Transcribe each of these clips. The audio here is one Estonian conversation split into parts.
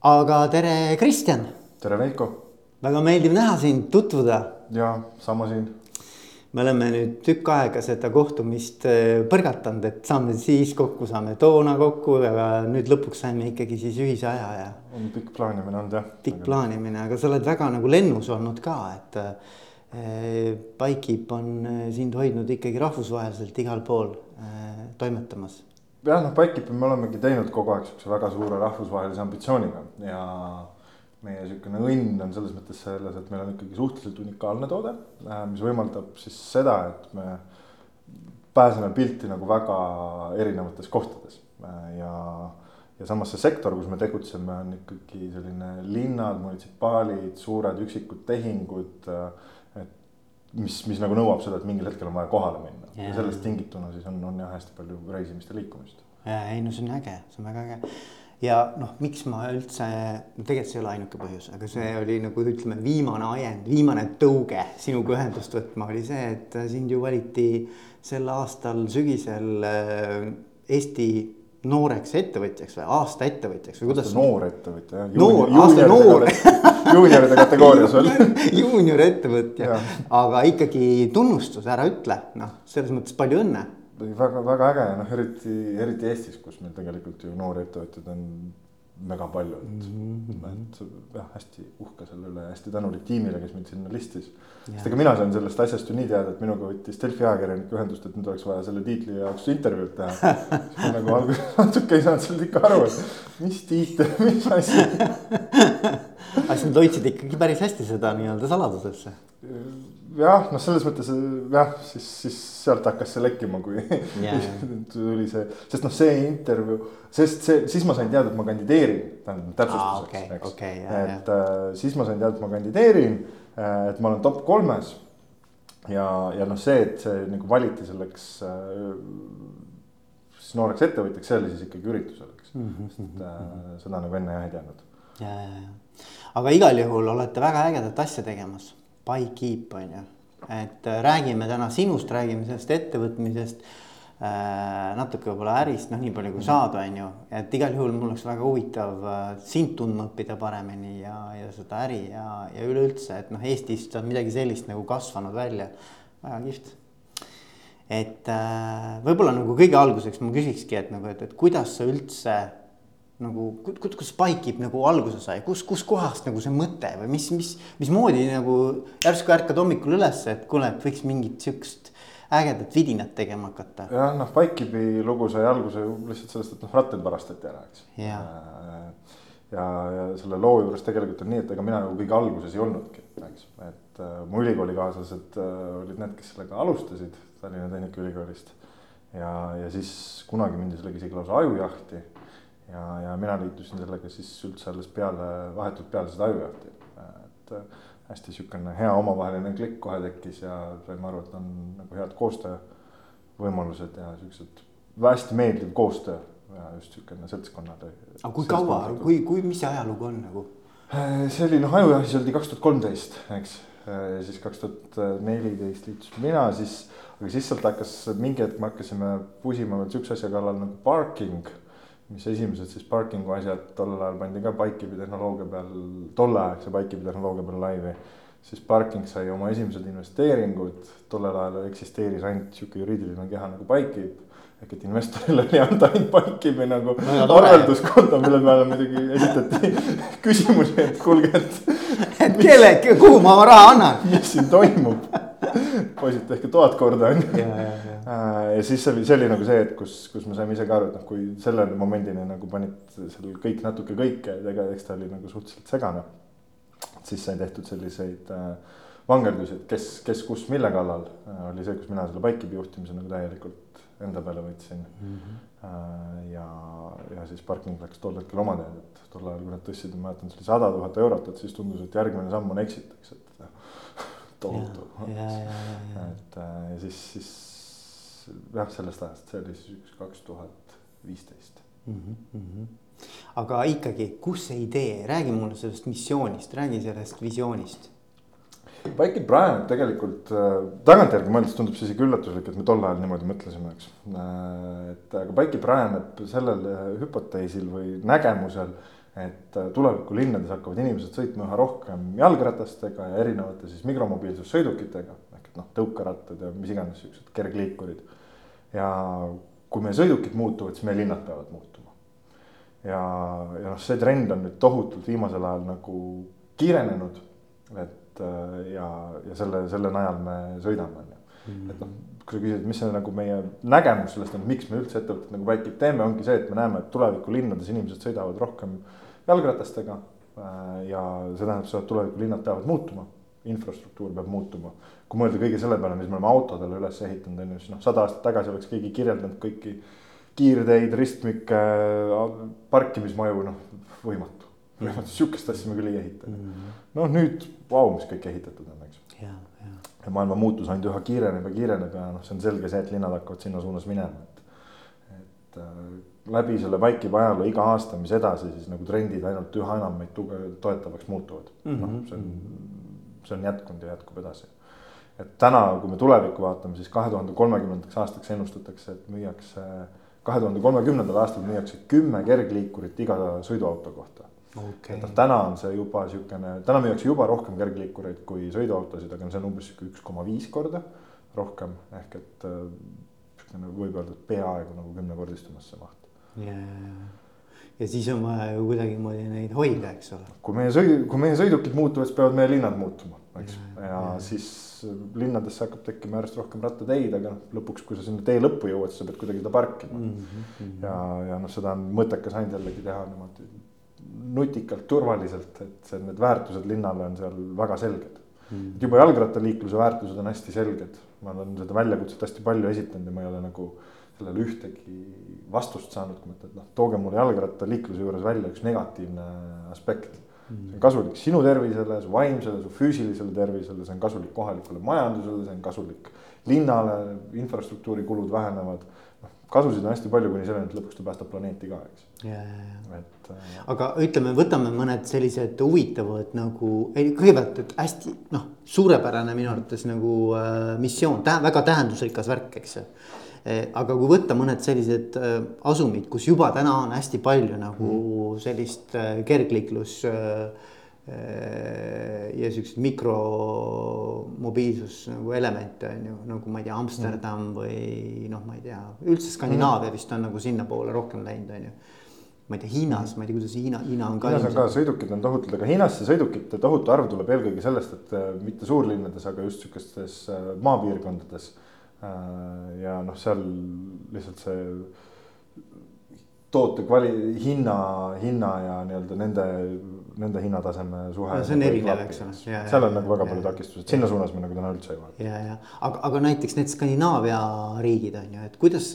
aga tere, Kristjan. tere, Veiko. väga meeldiv näha sind, tutvuda. ja sama siin. me oleme nüüd tükk aega seda kohtumist äh, põrgatanud, et saame siis kokku, saame toona kokku, aga nüüd lõpuks saime ikkagi siis ühise aja ja. on pikk plaanimine olnud jah. pikk plaanimine, aga sa oled väga nagu lennus olnud ka, et äh, Bikekeep on äh, sind hoidnud ikkagi rahvusvaheliselt igal pool toimetamas jah, noh, Bikekeepi me olemegi teinud kogu aeg sihukese väga suure rahvusvahelise ambitsiooniga ja meie niisugune õnn on selles mõttes selles, et meil on ikkagi suhteliselt unikaalne toode, äh, mis võimaldab siis seda, et me pääseme pilti nagu väga erinevates kohtades äh, ja, ja samas see sektor, kus me tegutseme, on ikkagi selline linnad, munitsipaalid, suured üksikud tehingud. Äh, mis, mis nagu nõuab seda, et mingil hetkel on vaja kohale minna. Ja, ja sellest tingituna siis on, on jah, hästi palju reisimist ja liikumist. ja ei no see on äge, see on väga äge. Ja noh, miks ma üldse, no tegelikult see ei ole ainuke põhjus, aga see oli nagu ütleme, viimane ajend, viimane tõuge sinuga ühendust võtma oli see, et sind ju valiti sel aastal sügisel äh, Eesti nooreks ettevõtjaks või aasta ettevõtjaks või kuidas? noor ettevõtja jah. noor, aasta noor. juunioride kategoorias veel juunior ettevõtja, aga ikkagi tunnustus, ära ütle, noh, selles mõttes palju õnne väga-väga äge ja noh, eriti, eriti Eestis, kus meil tegelikult ju noori ettevõtjaid on väga palju, et mm, -hmm. et jah, hästi uhke selle üle ja hästi tänulik tiimile, kes mind sinna listis. sest ega mina sain sellest asjast ju nii teada, et minuga võttis Delfi ajakirjanik ühendust, et nüüd oleks vaja selle tiitli jaoks intervjuud teha. siis ma nagu alguses natuke ei saanud sellest ikka aru, et mis tiitel, mis asi aga siis nad hoidsid ikkagi päris hästi seda nii-öelda saladusesse jah, noh, selles mõttes jah, siis, siis sealt hakkas see lekkima, kui yeah. tuli see, sest noh, see intervjuu, sest see, siis ma sain teada, et ma kandideerin, tähendab täpsustuseks ah,, okay, eks okay,. et äh, siis ma sain teada, et ma kandideerin äh,, et ma olen top kolmes. ja, ja noh, see, et see nagu valiti selleks äh, siis nooreks ettevõtjaks, see oli siis ikkagi üritusel, eks mm, -hmm. sest äh, seda nagu enne jah ei teadnud. ja, ja, ja, aga igal juhul olete väga ägedat asja tegemas Bikekeep on ju, et äh, räägime täna sinust, räägime sellest ettevõtmisest äh,. natuke võib-olla ärist, noh, nii palju kui saab, on ju, et igal juhul mul oleks väga huvitav äh, sind tundma õppida paremini ja, ja seda äri ja, ja üleüldse, et noh, Eestist on midagi sellist nagu kasvanud välja, väga kihvt. Et võib-olla nagu kõige alguseks ma küsikski, et nagu, et, et kuidas sa üldse nagu, kuidas Spike'ib nagu alguse sai, kus, kuskohast nagu see mõte või mis, mis, mismoodi nagu järsku ärkad hommikul üles, et kuule, et võiks mingit siukest ägedat vidinat tegema hakata. jah, noh, Spike'ibi lugu sai alguse lihtsalt sellest, et noh, rattaid varastati ära, eks. ja, ja, ja selle loo juures tegelikult on nii, et ega mina nagu kõige alguses ei olnudki, eks, et äh, mu ülikoolikaaslased äh, olid need, kes sellega alustasid Tallinna Tehnikaülikoolist. ja, ja siis kunagi mindi sellega isegi lausa ajujahti ja, ja mina liitusin sellega siis üldse alles peale, vahetult peale seda ajujahti, et hästi sihukene hea omavaheline klikk kohe tekkis ja saime aru, et on nagu head koostöövõimalused ja siuksed hästi meeldiv koostöö ja just sihukene seltskonnale. aga kui kaua, kui, kui, mis see ajalugu on nagu? see oli noh, ajujahis oldi kaks tuhat kolmteist, eks, siis kaks tuhat neliteist liitusin mina, siis, aga siis sealt hakkas mingi hetk me hakkasime pusima veel sihukese asja kallal nagu parking mis esimesed siis parking'u asjad tollel ajal pandi ka Bikekeepi tehnoloogia peal, tolleaegse Bikekeepi tehnoloogia peal laivi. siis parking sai oma esimesed investeeringud, tollel ajal eksisteeris ainult sihuke juriidiline keha nagu Bikekeep. ehk et investorile oli anda ainult Bikekeepi nagu no, arvelduskonto, mille peale muidugi esitati küsimusi, et kuulge, et. et kelle, kuhu ma oma raha annan? mis siin toimub poisid, tehke tuhat korda on ju. Äh, ja siis oli, see oli nagu see, et kus, kus me saime ise ka aru, et noh, kui selle momendini nagu panid seal kõik natuke kõike, et ega eks ta oli nagu suhteliselt segane. siis sai tehtud selliseid äh, vangerdusi, et kes, kes, kus, mille kallal äh, oli see, kus mina selle Bikekeepi juhtimise nagu täielikult enda peale võtsin mm. -hmm. ja, ja siis parking läks tol hetkel oma teed, et tol ajal, kui nad tõstsid, ma mäletan, see oli sada tuhat eurot, et siis tundus, et järgmine samm on exit, eks, et tohutu. et äh, ja siis, siis jah, sellest ajast, see oli siis üks kaks tuhat viisteist. Mhm, mhm. aga ikkagi, kus see idee, räägi mulle sellest missioonist, räägi sellest visioonist. Bike'i Brian tegelikult äh, tagantjärgi mõeldes tundub see isegi üllatuslik, et me tol ajal niimoodi mõtlesime, eks. Äh, et aga Bike'i Brian sellel hüpoteesil või nägemusel et äh, tuleviku linnades hakkavad inimesed sõitma üha rohkem jalgratastega ja erinevate siis mikromobiilsussõidukitega et noh, tõukerattad ja mis iganes siuksed kergliikurid. ja kui meie sõidukid muutuvad, siis meie linnad peavad muutuma. ja, ja noh, see trend on nüüd tohutult viimasel ajal nagu kiirenenud. et äh, ja, ja selle, selle najal me sõidame, on ju, et noh kui sa küsid, mis see nagu meie nägemus sellest on, miks me üldse ettevõtet nagu Bike'it teeme, ongi see, et me näeme, et tuleviku linnades inimesed sõidavad rohkem jalgratastega. Äh, ja see tähendab seda, et tuleviku linnad peavad muutuma, infrastruktuur peab muutuma. kui mõelda kõige selle peale, mis me oleme autodele üles ehitanud, on ju, siis noh, sada aastat tagasi oleks keegi kirjeldanud kõiki kiirteid, ristmikke, parkimismaju, noh, võimatu. võimatu, sihukest asja me küll ei ehita. Mhm. noh, nüüd, vau, mis kõik ehitatud on, eks. ja, ja ja maailma muutus ainult üha kiireneb ja kiireneb ja noh, see on selge see, et linnad hakkavad sinna suunas minema, et. et äh, läbi selle vaikiva ajaloo iga aasta, mis edasi, siis nagu trendid ainult üha enam meid tuge-, toetavaks muutuvad mm. -hmm. noh, see on, see on jätkunud ja jätkub edasi. et täna, kui me tulevikku vaatame, siis kahe tuhande kolmekümnendaks aastaks ennustatakse, et müüakse, kahe tuhande kolmekümnendal aastal müüakse kümme kergliikurit iga sõiduauto kohta okay.. et noh, täna on see juba niisugune, täna müüakse juba rohkem kergliikureid kui sõiduautosid, aga see on umbes sihuke üks koma viis korda rohkem ehk et niisugune äh, võib öelda, et peaaegu nagu kümnekordistumas see maht. ja, ja, siis on vaja ju kuidagimoodi neid hoida, eks ole. kui meie sõid-, kui meie sõidukid muutuvad, siis peavad meie linnad muutuma, eks, ja, ja, ja siis linnadesse hakkab tekkima järjest rohkem rattateid, aga noh, lõpuks, kui sa sinna tee lõppu jõuad, siis sa pead kuidagi seda parkima mm. -hmm. ja, ja noh, seda on mõttekas ainult jällegi teha niimoodi nutikalt, turvaliselt, et see, need väärtused linnale on seal väga selged mm.. et juba jalgrattaliikluse väärtused on hästi selged, ma olen seda väljakutset hästi palju esitanud ja ma ei ole nagu sellele ühtegi vastust saanud, kui et noh, tooge mulle jalgrattaliikluse juures välja üks negatiivne aspekt mm.. see on kasulik sinu tervisele, su vaimsele, su füüsilisele tervisele, see on kasulik kohalikule majandusele, see on kasulik linnale, infrastruktuuri kulud vähenevad kasusid on hästi palju kuni selleni, et lõpuks ta päästab planeeti ka, eks. et äh.... aga ütleme, võtame mõned sellised huvitavad nagu, ei kõigepealt, et hästi noh, suurepärane minu arvates nagu äh, missioon, väga tähendusrikas värk, eks ju. Aga kui võtta mõned sellised äh, asumid, kus juba täna on hästi palju nagu mm. sellist äh, kergliiklus ja siukseid mikromobiilsus nagu elemente on ju, nagu ma ei tea, Amsterdam mm. või noh, ma ei tea, üldse Skandinaavia mm. vist on nagu sinnapoole rohkem läinud, on ju ma ei tea, Hiinas, ma ei tea, kuidas Hiina, Hiina on ka. Hiinas on ka sõidukid on tohutud, aga Hiinas see sõidukite tohutu arv tuleb eelkõige sellest, et mitte suurlinnades, aga just sihukestes maapiirkondades. Ja noh, seal lihtsalt see toote kvali-, hinna, hinna ja nii-öelda nende, nende hinnataseme suhe. see on erinev, eks ole. seal on nagu väga palju takistusi, sinna suunas me nagu täna üldse ei vaata. ja, ja aga, aga näiteks need Skandinaavia riigid on ju, et kuidas,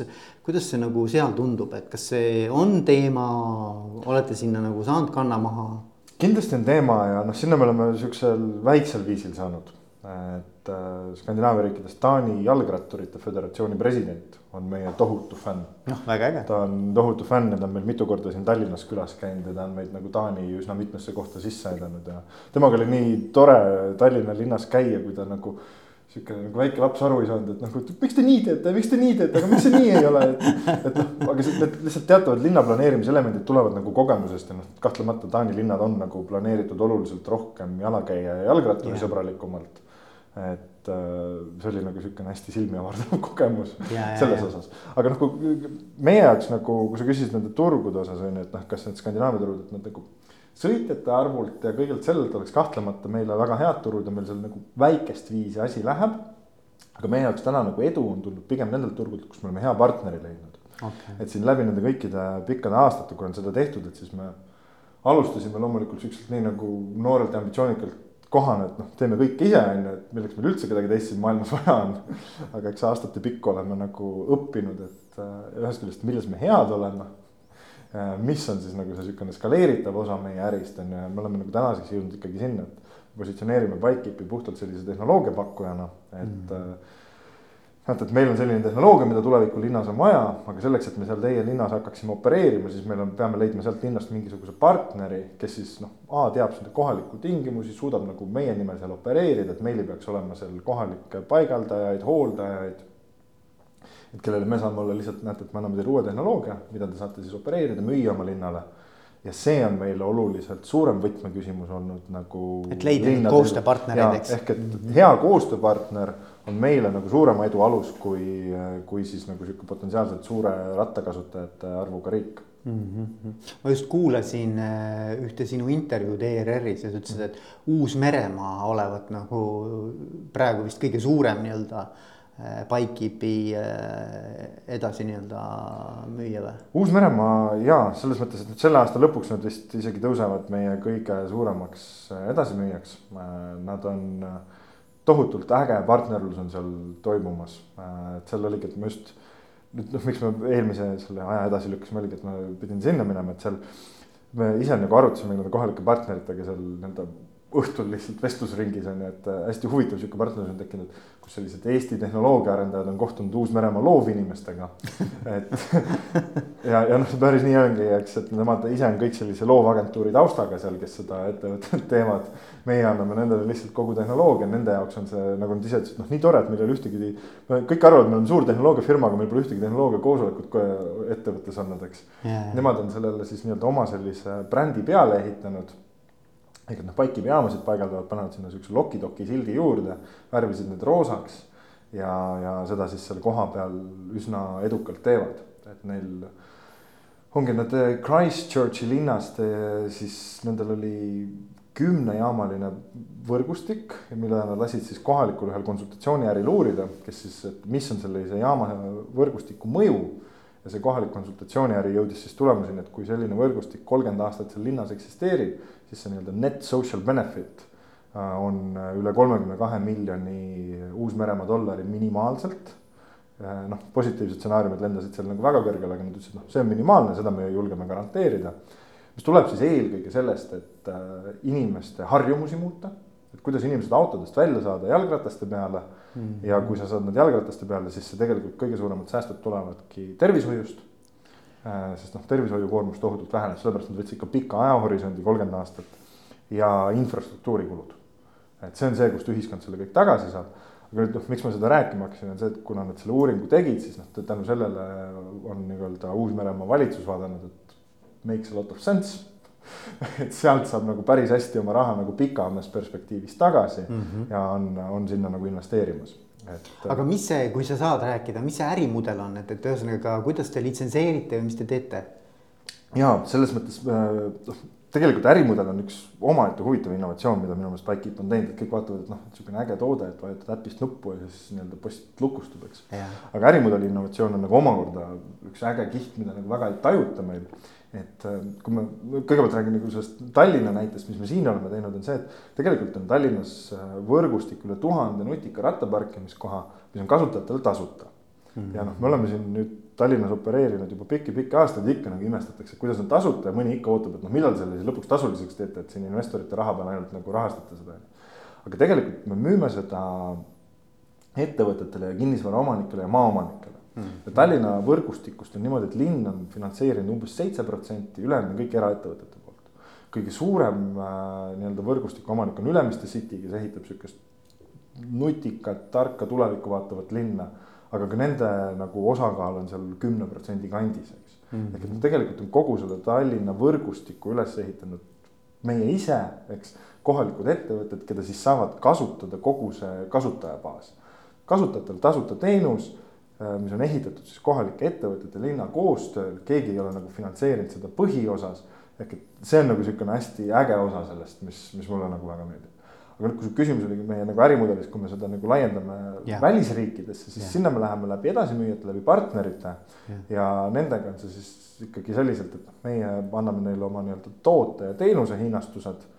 kuidas see nagu seal tundub, et kas see on teema, olete sinna nagu saanud kanna maha? kindlasti on teema ja noh, sinna me oleme siuksel väiksel viisil saanud et äh, Skandinaavia riikides Taani Jalgratturite Föderatsiooni president on meie tohutu fänn. noh, väga äge. ta on tohutu fänn ja ta on meil mitu korda siin Tallinnas külas käinud ja ta on meid nagu Taani üsna mitmesse kohta sisse aidanud ja temaga oli nii tore Tallinna linnas käia, kui ta nagu sihuke nagu väike laps aru ei saanud, et et miks te nii teete, miks te nii teete, aga miks see nii ei ole, et. et noh, aga need lihtsalt teatavad linna planeerimise elemendid tulevad nagu kogemusest ja noh, kahtlemata Taani linnad on nagu planeeritud oluliselt rohkem jalakäija ja jalgratturi sõbralikumalt et äh, see oli nagu sihukene hästi silmi avardav kogemus ja, selles ja, osas. aga noh, kui meie jaoks nagu, kui sa küsisid nende turgude osas on ju, et noh, kas need Skandinaavia turud, et nad nagu. sõitjate arvult ja kõigelt sellelt oleks kahtlemata meile väga head turud ja meil seal nagu väikest viisi asi läheb. aga meie jaoks täna nagu edu on tulnud pigem nendelt turgudelt, kus me oleme hea partneri leidnud okay.. et siin läbi nende kõikide pikkade aastate, kui on seda tehtud, et siis me alustasime loomulikult siukselt nii nagu noorelt ja ambitsioonikalt kohane, et noh, teeme kõike ise, on ju, et milleks meil üldse kedagi teist siin maailmas vaja on. aga eks aastate pikku oleme nagu õppinud, et äh, ühest küljest, milles me head oleme. Äh, mis on siis nagu see niisugune skaleeritav osa meie ärist on ju, ja me oleme nagu tänaseks jõudnud ikkagi sinna, et positsioneerime Bikekeepi puhtalt sellise tehnoloogia pakkujana, et mm näete, et meil on selline tehnoloogia, mida tuleviku linnas on vaja, aga selleks, et me seal teie linnas hakkaksime opereerima, siis meil on, peame leidma sealt linnast mingisuguse partneri, kes siis noh, A teab seda kohalikku tingimusi, suudab nagu meie nimel seal opereerida, et meil ei peaks olema seal kohalikke paigaldajaid, hooldajaid. et kellele me saame olla lihtsalt, näete, et me anname teile uue tehnoloogia, mida te saate siis opereerida, müüa oma linnale. ja see on meile oluliselt suurem võtmeküsimus olnud nagu. et leida koostööpartnereid, eks. ehk et hea koostööpartner on meile nagu suurema edu alus, kui, kui siis nagu sihuke potentsiaalselt suure rattakasutajate arvuga riik mm. -hmm. ma just kuulasin äh, ühte sinu intervjuud ERR-is ja sa ütlesid, et Uus-Meremaa olevat nagu praegu vist kõige suurem nii-öelda äh, Pikekeepi äh, edasi nii-öelda müüa või? Uus-Meremaa jaa, selles mõttes, et nüüd selle aasta lõpuks nad vist isegi tõusevad meie kõige suuremaks äh, edasimüüjaks. Äh, nad on, tohutult äge partnerlus on seal toimumas, et seal oligi, et ma just nüüd noh, miks me eelmise selle aja edasi lükkasime, oligi, et ma pidin sinna minema, et seal me ise nagu arutasime nende kohalike partneritega seal nii-öelda õhtul lihtsalt vestlusringis on ju, et hästi huvitav sihuke partnerlus on tekkinud kus sellised Eesti tehnoloogiaarendajad on kohtunud Uus-Meremaa loovinimestega. et ja, ja noh, päris nii ongi, eks, et nemad ise on kõik sellise loovagentuuri taustaga seal, kes seda ettevõtet teevad. meie anname nendele lihtsalt kogu tehnoloogia, nende jaoks on see, nagu nad ise ütlesid, noh, nii tore, et meil ei ole ühtegi. kõik arvavad, et me oleme suur tehnoloogiafirma, aga meil pole ühtegi tehnoloogia koosolekut ettevõttes olnud, eks yeah.. Nemad on sellele siis nii-öelda oma sellise brändi peale ehitanud ehk et noh, paikivejaamasid paigaldavad, panevad sinna siukse loki-doki sildi juurde, värvisid need roosaks. ja, ja seda siis seal kohapeal üsna edukalt teevad, et neil ongi nad Christchurchi linnast, siis nendel oli kümnejaamaline võrgustik, mille nad lasid siis kohalikul ühel konsultatsiooniäril uurida, kes siis, et mis on sellise jaama võrgustiku mõju. ja see kohalik konsultatsiooniäri jõudis siis tulemuseni, et kui selline võrgustik kolmkümmend aastat seal linnas eksisteerib siis see nii-öelda net social benefit äh, on äh, üle kolmekümne kahe miljoni Uus-Meremaa dollari minimaalselt. Äh, noh, positiivsed stsenaariumid lendasid seal nagu väga kõrgele, aga nad ütlesid, noh, see on minimaalne, seda me julgeme garanteerida. mis tuleb siis eelkõige sellest, et inimeste harjumusi muuta, et kuidas inimesed autodest välja saada jalgrataste peale mm. -hmm. ja kui sa saad nad jalgrataste peale, siis see tegelikult kõige suuremad säästud tulevadki tervishoiust sest noh, tervishoiukoormus tohutult väheneb, sellepärast nad võtsid ka pika ajahorisondi, kolmkümmend aastat. ja infrastruktuurikulud. et see on see, kust ühiskond selle kõik tagasi saab. aga nüüd noh, miks ma seda rääkima hakkasin, on see, et kuna nad selle uuringu tegid, siis noh, tänu sellele on nii-öelda Uus-Meremaa valitsus vaadanud, et makes a lot of sense et sealt saab nagu päris hästi oma raha nagu pikamas perspektiivis tagasi mm -hmm. ja on, on sinna nagu investeerimas et. aga mis see, kui sa saad rääkida, mis see ärimudel on, et, et ühesõnaga, kuidas te litsenseerite või mis te teete? ja selles mõttes äh, noh, tegelikult ärimudel on üks omaette huvitav innovatsioon, mida minu meelest Bikekeep on teinud, et kõik vaatavad, et noh, niisugune äge toode, et vajutad äpist nuppu ja siis nii-öelda post lukustub, eks. aga ärimudeli innovatsioon on nagu omakorda üks äge kiht, mida nagu väga ei tajuta meil et äh, kui ma kõigepealt räägin nagu sellest Tallinna näitest, mis me siin oleme teinud, on see, et tegelikult on Tallinnas äh, võrgustik üle tuhande nutika rattaparkimiskoha, mis on kasutajatele tasuta mm. -hmm. ja noh, me oleme siin nüüd Tallinnas opereerinud juba pikki-pikki aastaid, ikka nagu imestatakse, kuidas on tasuta ja mõni ikka ootab, et noh, millal selle siis lõpuks tasuliseks teete, et siin investorite raha peal ainult nagu rahastate seda. aga tegelikult me müüme seda ettevõtetele ja kinnisvaraomanikele ja maaomanikele mm.. Tallinna võrgustikust on niimoodi, et linn on finantseerinud umbes seitse protsenti, ülejäänud on kõik eraettevõtete poolt. kõige suurem äh, nii-öelda võrgustiku omanik on Ülemiste City, kes ehitab sihukest nutikat, tarka, tulevikku vaatavat linna. aga ka nende nagu osakaal on seal kümne protsendi kandis, eks mm.. ehk et tegelikult on kogu selle Tallinna võrgustiku üles ehitanud meie ise, eks, kohalikud ettevõtted, keda siis saavad kasutada kogu see kasutajabaas. kasutajatel tasuta teenus mis on ehitatud siis kohalike ettevõtete, linna koostööl, keegi ei ole nagu finantseerinud seda põhiosas. ehk et see on nagu niisugune hästi äge osa sellest, mis, mis mulle nagu väga meeldib. aga nüüd, kui su küsimus oli meie nagu ärimudelis, kui me seda nagu laiendame yeah. välisriikidesse, siis yeah. sinna me läheme läbi edasimüüjate, läbi partnerite yeah.. ja nendega on see siis ikkagi selliselt, et meie anname neile oma nii-öelda toote ja teenuse hinnastused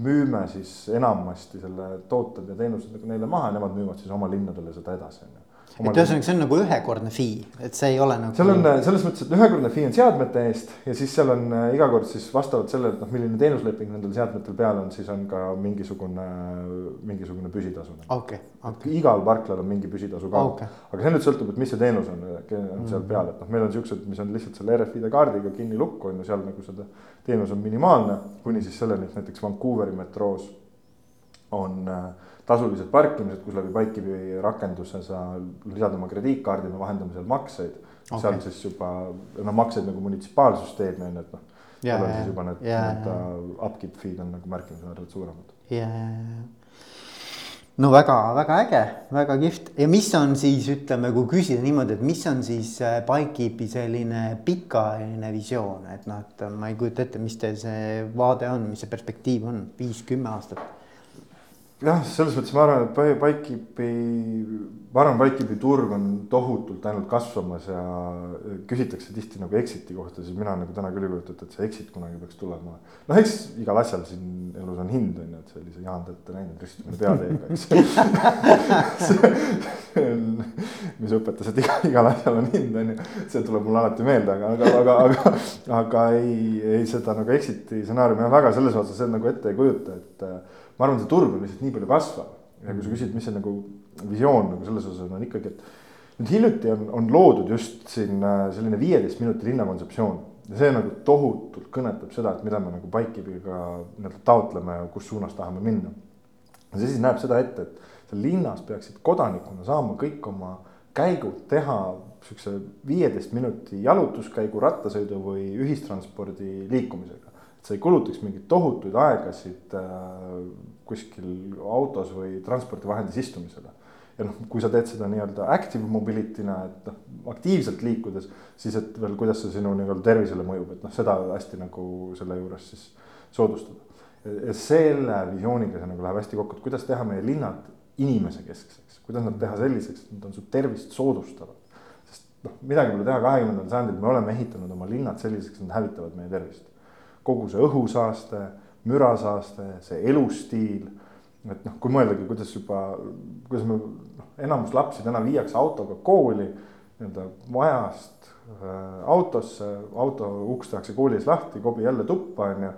müüme siis enamasti selle tooted ja teenused nagu neile maha ja nemad müüvad siis oma linnadele seda edasi, on ju et ühesõnaga, see on nagu ühekordne fee, et see ei ole nagu. seal on selles mõttes, et ühekordne fee on seadmete eest ja siis seal on äh, iga kord siis vastavalt sellele, et noh, milline teenusleping nendel seadmetel peal on, siis on ka mingisugune, mingisugune püsitasu. okei, okei. igal parklal on mingi püsitasu ka okay., aga see nüüd sõltub, et mis see teenus on, on seal mm. peal, et noh, meil on siuksed, mis on lihtsalt selle RFID kaardiga kinni lukku on ju, seal nagu seda teenus on minimaalne, kuni siis selleni, et näiteks Vancouveri metroos on äh, tasulised parkimised, kus läbi Bikekeepi rakenduse sa lisad oma krediitkaardi, me vahendame seal makseid okay.. seal siis juba noh, makseid nagu munitsipaalsüsteemi on ju, et noh. kellel siis juba need nii-öelda upkeep fee'd on nagu märkimisväärselt suuremad. ja, ja, ja. no väga-väga äge, väga kihvt ja mis on siis ütleme, kui küsida niimoodi, et mis on siis äh, Bikekeepi selline pikaajaline visioon, et noh, et ma ei kujuta ette, mis teil see vaade on, mis see perspektiiv on, viis-kümme aastat jah, selles mõttes ma arvan, et Bikekeepi, ma arvan, Bikekeepi turg on tohutult ainult kasvamas ja küsitakse tihti nagu exit'i kohta, siis mina nagu täna küll ei kujuta ette, et see exit kunagi peaks tulema. noh, eks igal asjal siin elus on hind on ju, et sellise Jaan te olete näinud ristimine peateega, eks. Mis õpetas, et iga, igal asjal on hind on ju, see tuleb mulle alati meelde, aga, aga, aga, aga, aga ei, ei seda nagu exit'i stsenaariumi väga selles osas nagu ette ei kujuta, et ma arvan, see turg on lihtsalt nii palju kasvav. Ja kui sa küsid, mis see nagu visioon nagu selles osas on, ikkagi, et nüüd hiljuti on, on loodud just siin äh, selline viieteist minuti linnakontseptsioon ja see nagu tohutult kõnetab seda, et mida me nagu Bikekeepiga nii-öelda taotleme ja kus suunas tahame minna. see siis näeb seda ette, et seal linnas peaksid kodanikuna saama kõik oma käigud teha siukse viieteist minuti jalutuskäigu, rattasõidu või ühistranspordi liikumisega sa ei kulutaks mingeid tohutuid aegasid äh, kuskil autos või transpordivahendis istumisele. Ja noh, kui sa teed seda nii-öelda active mobility'na, et noh, aktiivselt liikudes, siis et veel, kuidas see sinu nii-öelda tervisele mõjub, et noh, seda hästi nagu selle juures siis soodustada. ja selle visiooniga see nagu läheb hästi kokku, et kuidas teha meie linnad inimesekeskseks, kuidas nad teha selliseks, et nad on su tervist soodustavad. sest noh, midagi pole teha, kahekümnendal sajandil me oleme ehitanud oma linnad selliseks, et nad hävitavad meie tervist kogu see õhusaaste, mürasaaste, see elustiil. Et noh, kui mõeldagi, kuidas juba, kuidas me noh, enamus lapsi täna viiakse autoga kooli nii-öelda majast äh, autosse, auto uks tehakse koolis lahti, kobi jälle tuppa on ju.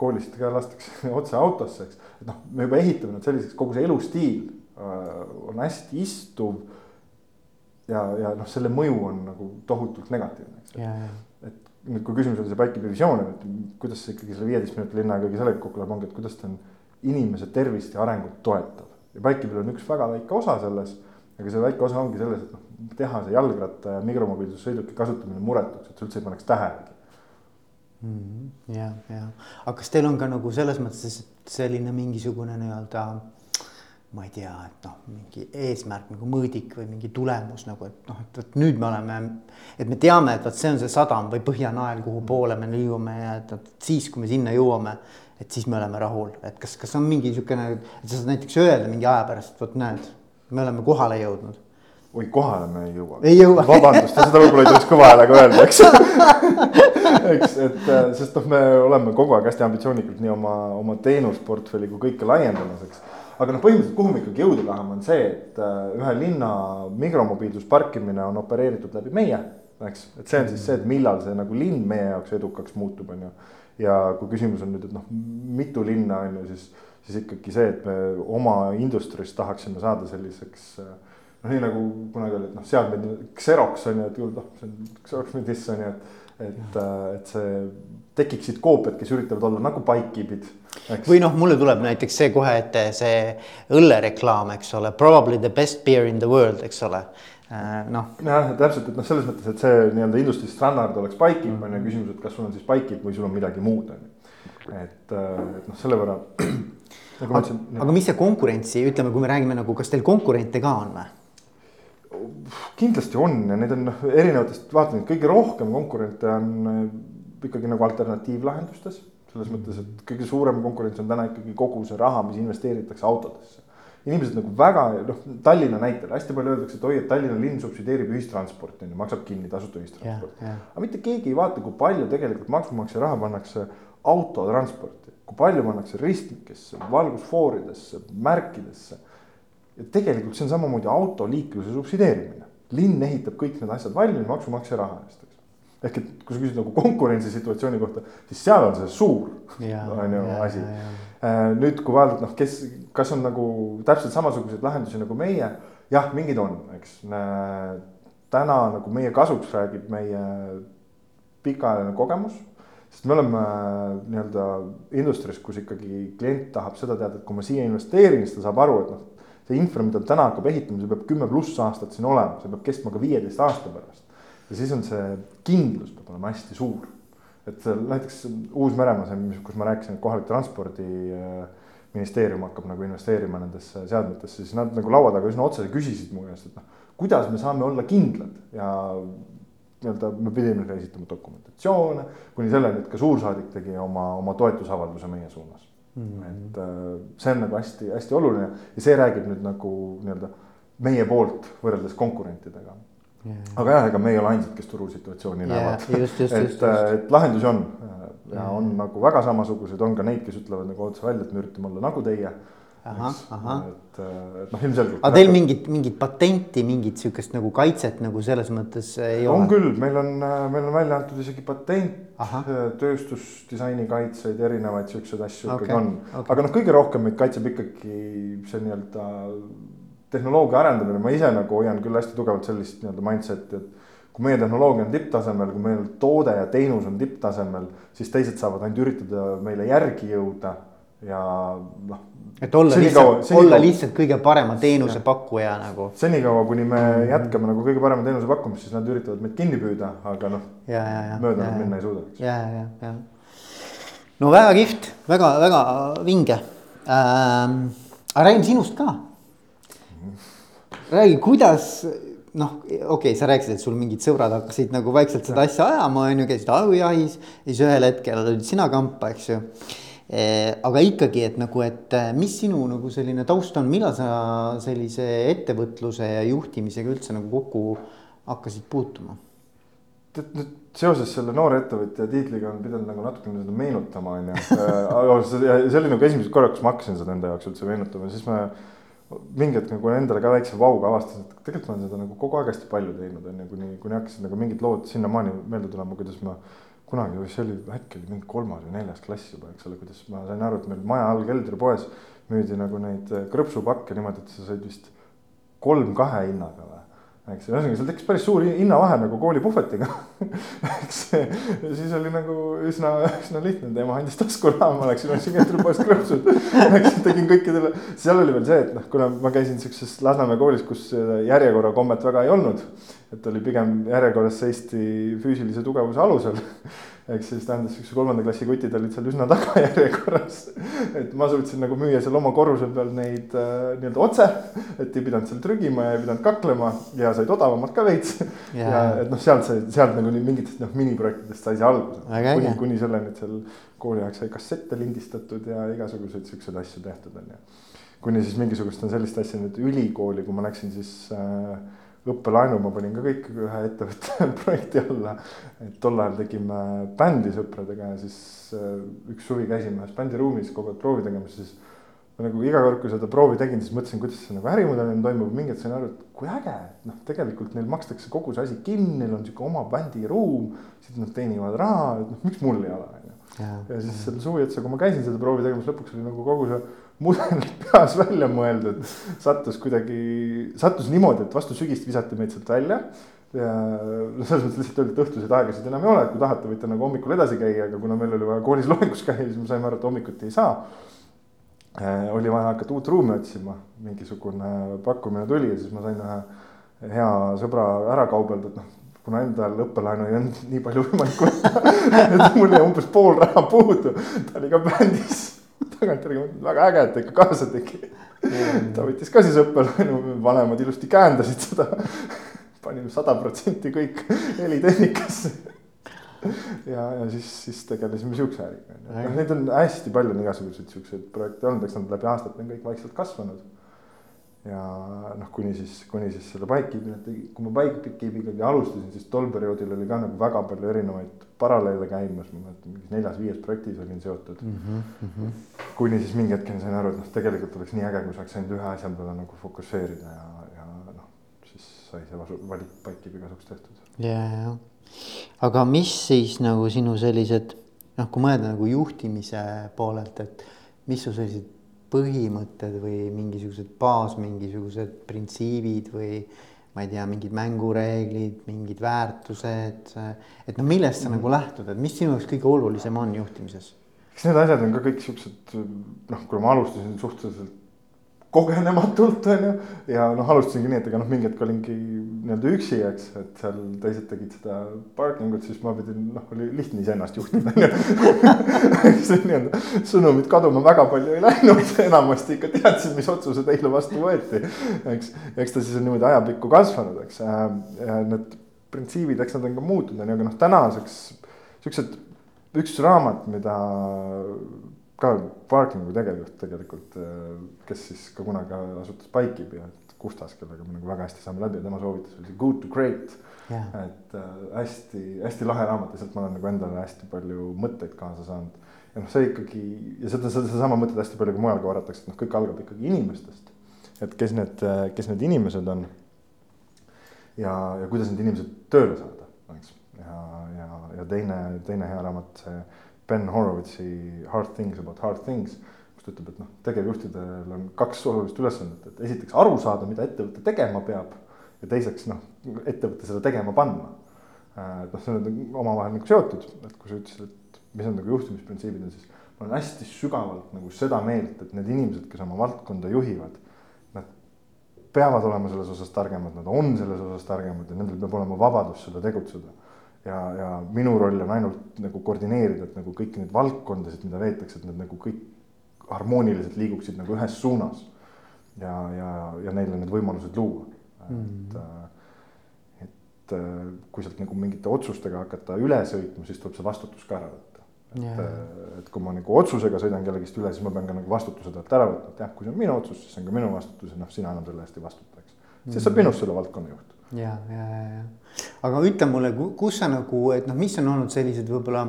koolist ka lastakse otse autosse, eks, et noh, me juba ehitame nad selliseks, kogu see elustiil äh, on hästi istuv. ja, ja noh, selle mõju on nagu tohutult negatiivne, eks nüüd, kui küsimus oli see Bikekeepi visioon, et kuidas see ikkagi selle viieteist minuti linna ikkagi sellega kokku läheb, ongi, et kuidas ta on inimese tervist ja arengut toetav. ja Bikekeepil on üks väga väike osa selles, aga see väike osa ongi selles, et noh, teha see jalgratta ja mikromobiilsussõiduki kasutamine muretuks, et sa üldse ei paneks tähelegi mm -hmm.. ja, ja, aga kas teil on ka nagu selles mõttes selline mingisugune nii-öelda ma ei tea, et noh, mingi eesmärk nagu mõõdik või mingi tulemus nagu, et noh, et vot nüüd me oleme. et me teame, et vot see on see sadam või Põhjanael, kuhu poole me liigume ja et, et siis, kui me sinna jõuame. et siis me oleme rahul, et kas, kas on mingi niisugune, et sa saad näiteks öelda mingi aja pärast, vot näed, me oleme kohale jõudnud oi, kohale me ei jõua. ei jõua. vabandust, seda võib-olla ei tohiks kõva häälega öelda, eks eks, et äh, sest noh, me oleme kogu aeg hästi ambitsioonikalt nii oma, oma teenusportfelli kui kõike laiendamas, eks aga noh, põhimõtteliselt kuhu me ikkagi jõuda tahame, on see, et äh, ühe linna mikromobiilsusparkimine on opereeritud läbi meie, eks, et see on siis see, et millal see nagu linn meie jaoks edukaks muutub, on ju. ja kui küsimus on nüüd, et noh, mitu linna on ju, siis, siis ikkagi see, et me oma industriast tahaksime saada selliseks äh, noh, nii nagu kunagi oli, et noh, seadmed, Xerox on ju, et noh, see on Xerox Medis on ju, et, et, äh, et see tekiksid koopiad, kes üritavad olla nagu Bikekeepid või noh, mulle tuleb näiteks see kohe ette, see õllereklaam, eks ole, probably the best beer in the world, eks ole äh, noh. jah, täpselt, et noh, selles mõttes, et see nii-öelda industry standard oleks Bikekeep on ju küsimus, et kas sul on siis Bikekeep või sul on midagi muud on ju. et, äh, et noh, selle võrra. Nagu aga, aga mis see konkurentsi, ütleme, kui me räägime nagu, kas teil konkurente ka on või? kindlasti on ja neid on noh, erinevatest vaatevinklitest, kõige rohkem konkurente on ikkagi nagu alternatiivlahendustes selles mõttes, et kõige suurem konkurents on täna ikkagi kogu see raha, mis investeeritakse autodesse. inimesed nagu väga noh, Tallinna näitel hästi palju öeldakse, et oi, et Tallinna linn subsideerib ühistransporti on ju, maksab kinni tasuta ühistransporti. aga mitte keegi ei vaata, kui palju tegelikult maksumaksja raha pannakse autotransporti, kui palju pannakse ristmikesse, valgusfooridesse, märkidesse. ja tegelikult see on samamoodi autoliikluse subsideerimine, linn ehitab kõik need asjad valmis maksumaksja raha eest ehk et kui sa küsid nagu konkurentsisituatsiooni kohta, siis seal on see suur, on ju asi. Äh, nüüd, kui vaadata, noh, kes, kas on nagu täpselt samasuguseid lahendusi nagu meie, jah, mingid on, eks. täna nagu meie kasuks räägib meie pikaajaline kogemus, sest me oleme nii-öelda industry's, kus ikkagi klient tahab seda teada, et kui ma siia investeerin, siis ta saab aru, et noh, see infra, mida ta täna hakkab ehitama, see peab kümme pluss aastat siin olema, see peab kestma ka viieteist aasta pärast ja siis on see kindlus peab olema hästi suur. et näiteks Uus-Meremaal, kus ma rääkisin, et kohalik transpordiministeerium hakkab nagu investeerima nendesse seadmetesse, siis nad nagu laua taga üsna otse küsisid mu käest, et noh, kuidas me saame olla kindlad ja nii-öelda me pidime esitama dokumentatsioone kuni selleni, et ka suursaadik tegi oma, oma toetusavalduse meie suunas mm. -hmm. et äh, see on nagu hästi-hästi oluline ja see räägib nüüd nagu nii-öelda meie poolt võrreldes konkurentidega yeah.. aga jah, ega me ei ole ainsad, kes turusituatsiooni yeah, näevad. et, äh, et lahendusi on ja yeah. on nagu väga samasuguseid, on ka neid, kes ütlevad nagu otse välja, et me üritame olla nagu teie ahah, ahah. et, et noh, ilmselgelt. aga teil mingit, mingit patenti, mingit sihukest nagu kaitset nagu selles mõttes ei on ole? on küll, meil on, meil on välja antud isegi patent, tööstusdisaini kaitseid, erinevaid siukseid asju okay, ikkagi on okay.. aga noh, kõige rohkem meid kaitseb ikkagi see nii-öelda tehnoloogia arendamine, ma ise nagu hoian küll hästi tugevalt sellist nii-öelda mindset'i, et kui meie tehnoloogia on tipptasemel, kui meil toode ja teenus on tipptasemel, siis teised saavad ainult üritada meile järgi jõuda ja noh, et olla lihtsalt, olla lihtsalt kõige parema teenusepakkuja nagu. senikaua, kuni me -hmm. jätkame nagu kõige parema teenuse pakkumist, siis nad üritavad meid kinni püüda, aga noh. mööda nad minna ei suuda. ja, ja, ja. no väga kihvt, väga, väga vinge ähm,. aga räägime sinust ka. Räägi, kuidas noh, okei okay,, sa rääkisid, et sul mingid sõbrad hakkasid nagu vaikselt seda asja ajama, on ju, käisid ajujahis. ja siis ühel hetkel olid sina kampa, eks ju Eh, aga ikkagi, et nagu, et eh, mis sinu nagu selline taust on, millal sa sellise ettevõtluse ja juhtimisega üldse nagu kokku hakkasid puutuma? tead nüüd seoses selle noore ettevõtja tiitliga on pidanud nagu natukene seda meenutama, on ju. aga see oli nagu esimesed korrad, kus ma hakkasin seda enda jaoks üldse meenutama, siis ma mingi hetk nagu endale ka väikse vauga avastasin, et tegelikult ma olen seda nagu kogu aeg hästi palju teinud, on ju, kuni, kuni hakkasid nagu mingid lood sinnamaani meelde tulema, kuidas ma kunagi, see oli, äkki oli mingi kolmas või neljas klass juba, eks ole, kuidas ma sain aru, et meil maja all keldripoes müüdi nagu neid krõpsupakke niimoodi, et sa said vist kolm kahe hinnaga või eks ühesõnaga seal tekkis päris suur hinnavahe nagu koolipuhvetiga eks siis oli nagu üsna, üsna lihtne, ema andis taskuraha, ma läksin ostsin keldripoest krõpsud. Läksin, tegin kõikidele, seal oli veel see, et noh, kuna ma käisin siukses Lasnamäe koolis, kus järjekorra kommet väga ei olnud. et oli pigem järjekorras seisti füüsilise tugevuse alusel ehk siis tähendas siukse kolmanda klassi kutid olid seal üsna tagajärjekorras. et ma suutsin nagu müüa seal oma korruse peal neid äh, nii-öelda otse, et ei pidanud seal trügima ja ei pidanud kaklema ja said odavamalt ka veits. ja et noh, sealt sai, sealt nagu mingitest noh, miniprojektidest sai see alguse. kuni, kuni selleni, et seal kooliaeg sai kassette lindistatud ja igasuguseid siukseid asju tehtud on ju. kuni siis mingisugust on sellist asja nüüd ülikooli, kui ma läksin siis äh, õppelaenu ma panin ka kõik ühe ettevõtte projekti alla. et tol ajal tegime bändi sõpradega ja siis äh, üks suvi käisime ühes bändiruumis kogu aeg proovi tegemas, siis. ma nagu iga kord, kui seda proovi tegin, siis mõtlesin, kuidas see nagu ärimudelina toimub, mingi hetk sain aru, et kui äge, et noh, tegelikult neil makstakse kogu see asi kinni, neil on sihuke oma bändiruum. siis nad teenivad raha, et noh, miks mul ei ole, on ju. ja siis selle suvi otsa, kui ma käisin seda proovi tegemas, lõpuks oli nagu kogu see mudel peas välja mõeldud, sattus kuidagi, sattus niimoodi, et vastu sügist visati meid sealt välja. ja noh, selles mõttes lihtsalt öeldi, et õhtuseid aegasid enam ei ole, et kui tahate, võite nagu hommikul edasi käia, aga kuna meil oli vaja koolis loengus käia, siis me saime aru, et hommikuti ei saa äh,. oli vaja hakata uut ruumi otsima, mingisugune pakkumine tuli ja siis ma sain ühe hea sõbra ära kaubelda, et noh kuna endal õppelaenu ei olnud nii palju võimalik võtta et mul jäi umbes pool raha puudu, ta oli ka bändis tagantjärgi mõtlen, väga äge, et ta ikka kaasa tegi. Mm.. ta võttis ka siis õppelaenu, vanemad ilusti käendasid seda. panime sada protsenti kõik helitehnikasse. ja, ja siis, siis tegelesime siukse äriga, noh neid on hästi palju on igasuguseid siukseid projekte olnud, eks nad läbi aastate on kõik vaikselt kasvanud. Ja noh, kuni siis, kuni siis selle Bikekeepi, kui ma Bikekeepiga alustasin, siis tol perioodil oli ka nagu väga palju erinevaid paralleele käimas, ma mäletan mingis neljas-viies projektis olin seotud mm. -hmm. kuni siis mingi hetkeni sain aru, et noh, tegelikult oleks nii äge, kui saaks ainult ühe asja peale nagu fokusseerida ja, ja noh, siis sai see valik Bikekeepi kasuks tehtud. ja, ja, aga mis siis nagu sinu sellised noh, kui mõelda nagu juhtimise poolelt, et mis su sellised põhimõtted või mingisugused baas, mingisugused printsiibid või ma ei tea, mingid mängureeglid, mingid väärtused. et no millest sa mm. nagu lähtud, et mis sinu jaoks kõige olulisem on juhtimises? eks need asjad on ka kõik siuksed noh, kui ma alustasin suhteliselt kogenematult, on ju. ja noh, alustasingi nii, et ega noh, mingi hetk olingi nii-öelda üksi, eks, et seal teised tegid seda parking ut, siis ma pidin, noh, oli lihtne iseennast juhtida, nii-öelda sõnumid kaduma väga palju ei läinud, enamasti ikka teadsin, mis otsused eile vastu võeti. eks, eks ta siis on niimoodi ajapikku kasvanud, eks, ja need printsiibid, eks nad on ka muutunud, on ju, aga noh, tänaseks siuksed, üks raamat, mida ka Parkingu tegevjuht tegelikult, kes siis ka kunagi asutas Pike'ibi, et Kustas, kellega me nagu väga hästi saame läbi ja tema soovitus oli see Good to Great yeah.. et hästi-hästi äh, lahe raamat ja sealt ma olen nagu endale hästi palju mõtteid kaasa saanud. ja noh, see ikkagi ja seda, seda, sedasama mõtet hästi palju ka mujal korratakse, et noh, kõik algab ikkagi inimestest. et kes need, kes need inimesed on. ja, ja kuidas need inimesed tööle saada, eks, ja, ja, ja teine, teine hea raamat, see Ben Horowitzi Hard Things about hard things, kus ta ütleb, et noh, tegevjuhtidel on kaks olulist ülesannet, et esiteks aru saada, mida ettevõte tegema peab ja teiseks noh, ettevõte seda tegema panna. et noh, see on omavahel nagu seotud, et kui sa ütlesid, et mis on nagu juhtimisprintsiibid on, siis ma olen hästi sügavalt nagu seda meelt, et need inimesed, kes oma valdkonda juhivad, nad peavad olema selles osas targemad, nad on selles osas targemad ja nendel peab olema vabadus seda tegutseda ja, ja minu roll on ainult nagu koordineerida, et nagu kõiki neid valdkondasid, mida veetakse, et need nagu kõik harmooniliselt liiguksid nagu ühes suunas. ja, ja, ja neile need võimalused luua mm., et mm., et äh, kui sealt nagu mingite otsustega hakata üle sõitma, siis tuleb see vastutus ka ära võtta. et yeah., äh, et kui ma nagu otsusega sõidan kellegist üle, siis ma pean ka nagu vastutuse talt ära võtma, et jah, kui see on minu otsus, siis see on ka minu vastutus ja noh, sina enam selle eest ei vastuta, eks. siis mm. saab minust selle valdkonna juht ja, ja, ja, ja aga ütle mulle, kus sa nagu, et noh, mis on olnud sellised võib-olla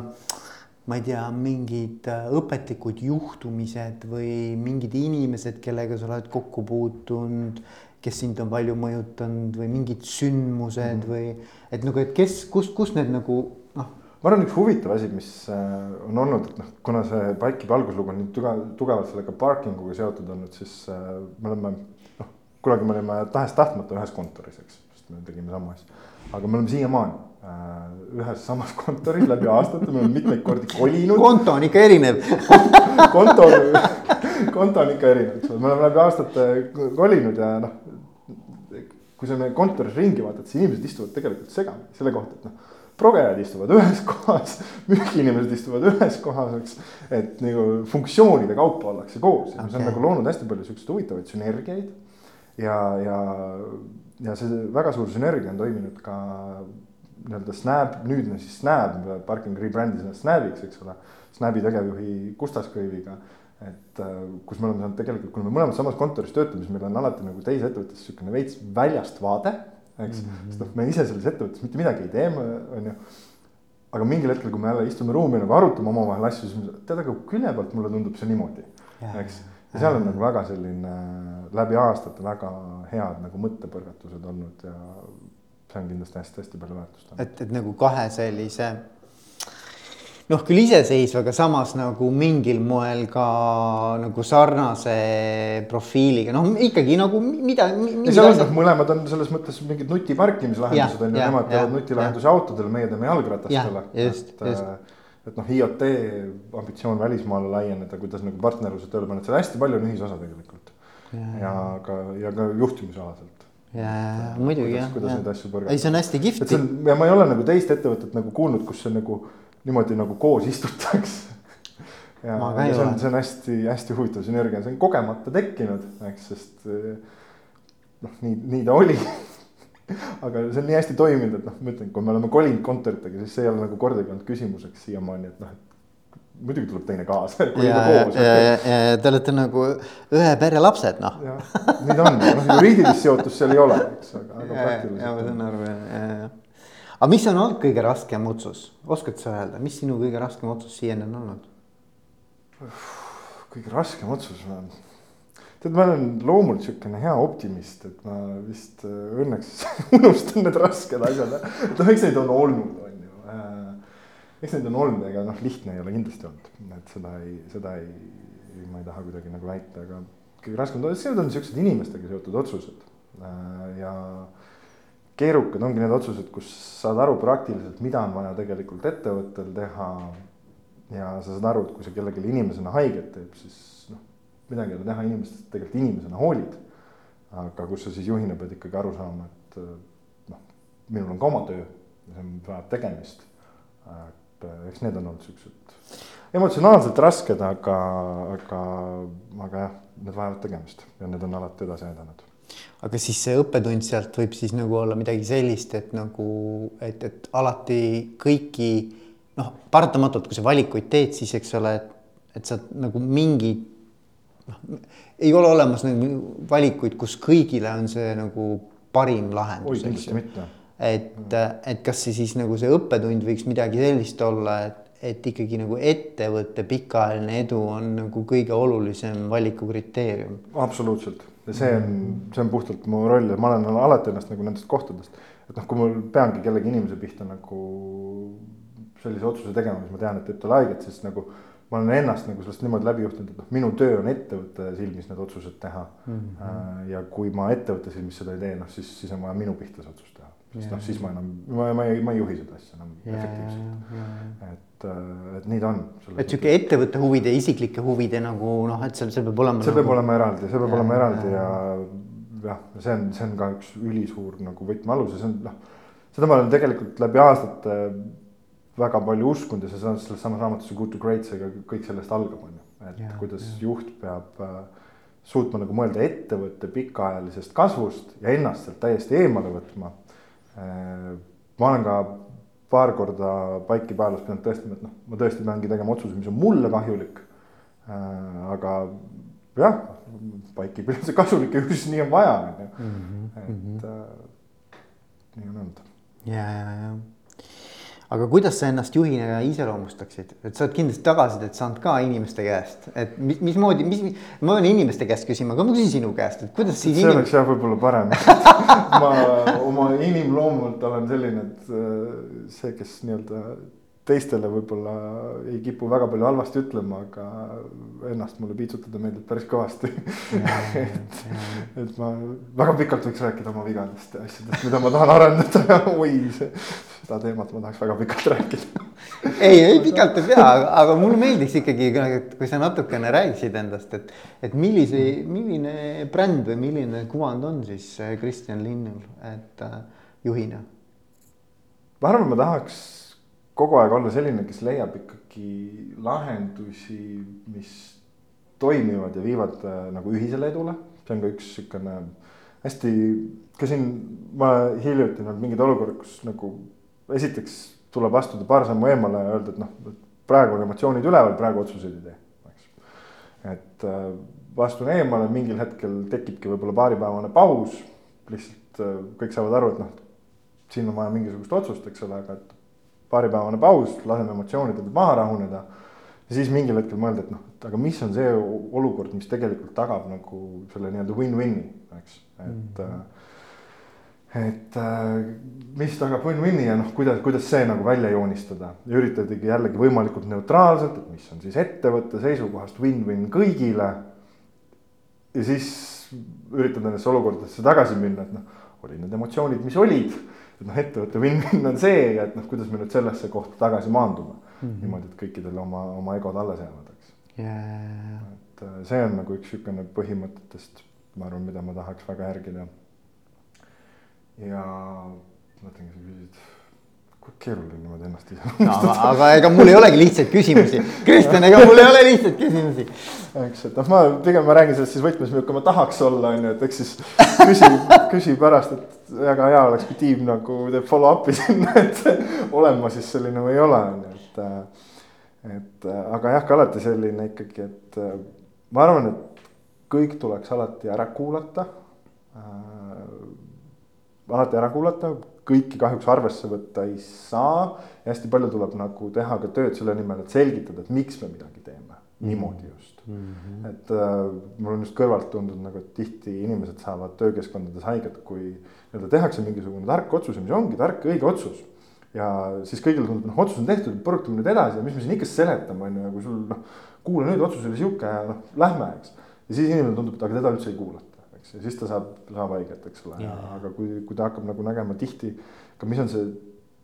ma ei tea, mingid äh, õpetlikud juhtumised või mingid inimesed, kellega sa oled kokku puutunud, kes sind on palju mõjutanud või mingid sündmused mm. või et nagu, et kes, kus, kus need nagu noh. ma arvan, üks huvitav asi, mis äh, on olnud, et noh, kuna see Pike'ibi alguslugu on nii tugev, tugevalt sellega parking uga seotud olnud, siis äh, me oleme noh, kunagi me olime tahes-tahtmata ühes kontoris, eks me tegime sama asja. aga me oleme siiamaani ühes samas kontoris läbi aastate, me oleme mitmeid kordi kolinud. konto on ikka erinev konto, konto on ikka erinev, eks ole, me oleme läbi aastate kolinud ja noh. kui sa meie kontoris ringi vaatad, siis inimesed istuvad tegelikult segamini selle kohta, et noh progejad istuvad ühes kohas, müügiinimesed istuvad ühes kohas, eks. et nagu funktsioonide kaupa ollakse koos ja okay. see on nagu loonud hästi palju siukseid huvitavaid sünergiaid. ja, ja ja see väga suur sünergia on toiminud ka nii-öelda Snap, nüüdne siis Snap, Parking rebrandis ennast Snapiks, eks ole. Snapi tegevjuhi Gustas Kõiviga, et äh, kus me oleme saanud tegelikult, kuna me mõlemad samas kontoris töötame, siis meil on alati nagu teise ettevõttes niisugune veits väljast vaade, eks mm. -hmm. sest noh, me ise selles ettevõttes mitte midagi ei tee, on ju. aga mingil hetkel, kui me jälle istume ruumi nagu arutame omavahel asju, siis tead, aga külje pealt mulle tundub see niimoodi, eks ja seal on nagu väga selline läbi aastate väga head nagu mõttepõrgatused olnud ja see on kindlasti hästi-hästi palju väärtust. et, et nagu kahe sellise noh, küll iseseisva, aga samas nagu mingil moel ka nagu sarnase profiiliga, noh ikkagi nagu mida. seal on noh, mõlemad on selles mõttes mingid nutiparkimislahendused on ju, nemad teevad nutilahendusi autodele, meie teeme jalgratastele. just, just äh, et noh, IoT ambitsioon välismaale laieneda, kuidas nagu partnerlused tööle panna, et seal hästi palju on ühisosa tegelikult. ja ka, ja ka juhtimisalaselt. Ja, ja muidugi jah. kuidas neid asju põrgata. ei, see on hästi kihvt. ja ma ei ole nagu teist ettevõtet nagu kuulnud, kus see nagu niimoodi nagu koos istutakse ja, ja see on, see on hästi-hästi huvitav sünergia, see on kogemata tekkinud, eks, sest noh, nii, nii ta oli aga see on nii hästi toiminud, et noh, ma ütlen, kui me oleme kolinud kontoritega, siis see ei ole nagu kordagi olnud küsimuseks siiamaani, et noh, et muidugi tuleb teine kaasa. ja, ja, ja, ja, te olete nagu ühe pere lapsed, noh. nii ta on, noh juriidilist seotust seal ei ole, eks, aga, aga praktiliselt. ja ma saan aru, ja, ja, ja. aga mis on olnud kõige raskem otsus, oskad sa öelda, mis sinu kõige raskem otsus siiani on olnud? kõige raskem otsus või? tead, ma olen loomult niisugune hea optimist, et ma vist õnneks unustan need rasked asjad, et noh, eks neid on olnud, eks neid on olnud, ega noh, lihtne ei ole kindlasti olnud, et seda ei, seda ei, ma ei taha kuidagi nagu väita, aga kõige raskem, need on niisugused inimestega seotud otsused äh, ja keerukad ongi need otsused, kus saad aru praktiliselt, mida on vaja tegelikult ettevõttel teha. ja sa saad aru, et kui sa kellelegi inimesena haiget teeb, siis midagi ei ole teha, inimestest tegelikult inimesena hoolid. aga kus sa siis juhina pead ikkagi aru saama, et noh, minul on ka oma töö ja see vajab tegemist. Et eks need on olnud siuksed emotsionaalselt rasked, aga, aga, aga jah, need vajavad tegemist ja need on alati edasi aidanud aga siis see õppetund sealt võib siis nagu olla midagi sellist, et nagu, et, et alati kõiki noh, paratamatult, kui sa valikuid teed, siis eks ole, et, et sa nagu mingi noh, ei ole olemas nagu valikuid, kus kõigile on see nagu parim lahendus. oi, kindlasti mitte. Et, et kas see siis nagu see õppetund võiks midagi sellist olla, et, et ikkagi nagu ettevõtte pikaajaline edu on nagu kõige olulisem valikukriteerium. absoluutselt see on, see on puhtalt mu roll ja ma olen alati ennast nagu nendest kohtadest, et noh, kui mul peangi kellegi inimese pihta nagu sellise otsuse tegema, mis ma tean, et teeb talle haiget, siis nagu ma olen ennast nagu sellest niimoodi läbi juhtinud, et noh, minu töö on ettevõtte silmis need otsused teha mm. -hmm. ja kui ma ettevõtte silmis seda ei tee, noh siis, siis on vaja minu pihta see otsus teha, sest noh, siis ma enam, ma, ma ei, ma ei juhi seda asja enam efektiivselt. et, äh, et nii ta on. et sihuke ettevõtte huvide ja isiklike huvide nagu noh, et seal, see peab olema. see nagu... peab olema eraldi, see peab ja, olema eraldi ja jah, see on, see on ka üks ülisuur nagu võtmealus ja see on noh, seda ma olen tegelikult läbi aastate väga palju uskunud ja see on selles samas raamatus Good to Great, see kõik sellest algab, on ju. et ja, kuidas ja. juht peab äh, suutma nagu mõelda ettevõtte pikaajalisest kasvust ja ennast sealt täiesti eemale võtma. Ma olen ka paar korda paiki päevas pidanud tõestama, et noh, ma tõesti peangi tegema otsuse, mis on mulle kahjulik äh,. aga jah, paiki pidanud see kasulik ja ju siis nii on vaja, on ju. Mhm, et mhm. äh, nii on olnud. ja, ja, ja aga kuidas sa ennast juhina iseloomustaksid, et sa oled kindlasti tagasisidet saanud ka inimeste käest, et mis, mismoodi, mis, ma pean inimeste käest küsima, aga ma küsin sinu käest, et kuidas siis. see inim... oleks jah, võib-olla parem. Ma oma inimloomult olen selline, et äh, see, kes nii-öelda teistele võib-olla ei kipu väga palju halvasti ütlema, aga ennast mulle piitsutada meeldib päris kõvasti. Et, et ma väga pikalt võiks rääkida oma vigadest ja asjadest, mida ma tahan arendada. Oi, seda teemat ma tahaks väga pikalt rääkida ei, ei pikalt ei pea, aga mulle meeldiks ikkagi, kui sa natukene räägiksid endast, et, et millise, milline bränd või milline kuvand on siis Kristjan Linnul, et äh, juhina? ma arvan, ma tahaks kogu aeg olla selline, kes leiab ikkagi lahendusi, mis toimivad ja viivad äh, nagu ühisele edule. see on ka üks sihukene hästi, ka siin ma hiljuti olnud mingid olukorrad, kus nagu esiteks tuleb astuda paar sammu eemale ja öelda, et noh, praegu on emotsioonid üleval, praegu otsuseid ei tee, eks. et äh, astun eemale, mingil hetkel tekibki võib-olla paaripäevane paus, lihtsalt äh, kõik saavad aru, et noh, siin on vaja mingisugust otsust, eks ole, aga et paaripäevane paus, laseme emotsioonidel maha rahuneda. ja siis mingil hetkel mõelda, et noh, et aga mis on see olukord, mis tegelikult tagab nagu selle nii-öelda win-win'i, eks, et mm. -hmm et mis tagab win-win'i ja noh, kuidas, kuidas see nagu välja joonistada ja üritadagi jällegi võimalikult neutraalselt, et mis on siis ettevõtte seisukohast win-win kõigile. ja siis üritad nendesse olukordadesse tagasi minna, et noh, olid need emotsioonid, mis olid et noh, ettevõtte win-win on see ja et noh, kuidas me nüüd sellesse kohta tagasi maandume mm. -hmm. niimoodi, et kõikidel oma, oma egod alles jäävad, eks yeah.. et äh, see on nagu üks niisugune põhimõtetest, ma arvan, mida ma tahaks väga järgida. Ja mõtlengi, sa küsisid kui keeruline niimoodi ennast ise no,. aga, aga ega mul ei olegi lihtsaid küsimusi, Kristjan, ega mul ei ole lihtsaid küsimusi. eks, et noh, ma pigem ma räägin sellest siis võtmes, milline ma tahaks olla, on ju, et eks siis küsi, küsi pärast, et väga hea oleks, kui tiim nagu teeb follow-up'i sinna, et olen ma siis selline või ei ole, on ju, et. et aga jah, ka alati selline ikkagi, et ma arvan, et kõik tuleks alati ära kuulata. Alati ära kuulata kõiki kahjuks arvesse võtta ei saa. ja hästi palju tuleb nagu teha ka tööd selle nimel, et selgitada, et miks me midagi teeme niimoodi just mm. -hmm. et äh, mul on just kõrvalt tundunud nagu, et tihti inimesed saavad töökeskkondades haiget, kui nii-öelda tehakse mingisugune tark otsus ja mis ongi tark õige otsus. ja siis kõigile tundub, noh, otsus on tehtud, põrutame nüüd edasi ja mis me siin ikka seletame, on ju, ja kui sul noh, kuula nüüd, otsus oli sihuke ja noh, lähme, eks. ja siis inimene tundub, et aga teda üldse ei kuulata eks, ja siis ta saab, saab haiget, eks ole, aga kui, kui ta hakkab nagu nägema tihti ka, mis on see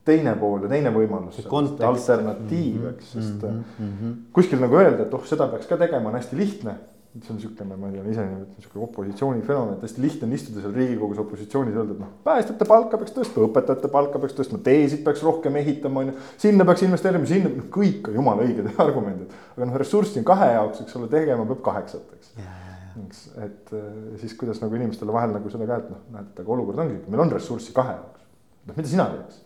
teine pool ja teine võimalus, alternatiiv, eks, sest mm -hmm. kuskil nagu öelda, et oh, seda peaks ka tegema, on hästi lihtne. see on niisugune, ma ei tea, ise nimetan niisugune opositsioonifenomen, et hästi lihtne on istuda seal riigikogus opositsioonis ja öelda, et noh, päästjate palka peaks tõstma, õpetajate palka peaks tõstma, teesid peaks rohkem ehitama, on ju. sinna peaks investeerima, sinna, noh kõik on jumala õiged argumendid, aga noh, ressurssi on kahe jaoks, eks ole, tegema peab kaheksat, eks. Eks, et äh, siis kuidas nagu inimestele vahel nagu seda ka, et noh, näed, et aga olukord ongi, meil on ressurssi kahe jaoks. noh, mida sina teeks?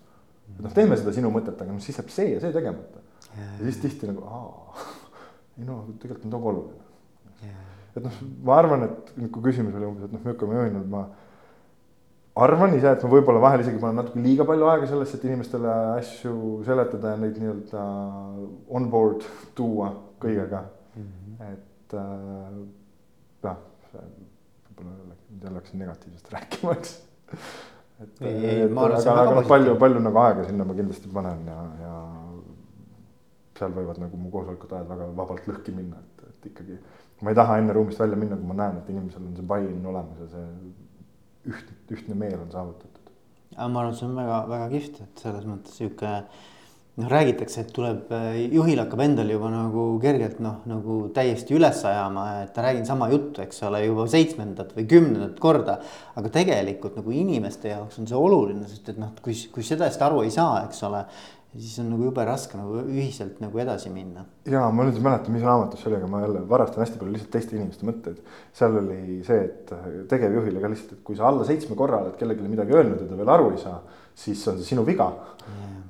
et noh, teeme seda sinu mõtet, aga noh, siis jääb see ja see tegemata. ja siis tihti nagu, aa, ei no tegelikult on toga oluline et noh, ma arvan, et kui küsimus oli umbes, et noh, milline ma öelnud, ma arvan ise, et ma võib-olla vahel isegi panen natuke liiga palju aega sellesse, et inimestele asju seletada ja neid nii-öelda on board tuua kõigega mm. -hmm. et äh, jah, võib-olla jälle hakkasin negatiivsest rääkima, eks. et, ei, ei, et aga, aga noh, palju, palju nagu aega sinna ma kindlasti panen ja, ja seal võivad nagu mu koosolekud ajad väga vabalt lõhki minna, et, et ikkagi ma ei taha enne ruumist välja minna, kui ma näen, et inimesel on see buy-in olemas ja see üht, ühtne meel on saavutatud. ma arvan, et see on väga-väga kihvt, et selles mõttes sihuke noh, räägitakse, et tuleb, juhil hakkab endal juba nagu kergelt noh, nagu täiesti üles ajama, et räägin sama juttu, eks ole, juba seitsmendat või kümnendat korda. aga tegelikult nagu inimeste jaoks on see oluline, sest et noh, kui, kui sellest aru ei saa, eks ole siis on nagu jube raske nagu ühiselt nagu edasi minna. ja ma nüüd ei mäleta, mis raamatus see oli, aga ma jälle varastan hästi palju lihtsalt teiste inimeste mõtteid. seal oli see, et tegevjuhile ka lihtsalt, et kui sa alla seitsme korra oled kellelegi midagi öelnud ja ta veel aru ei saa, siis on see sinu viga.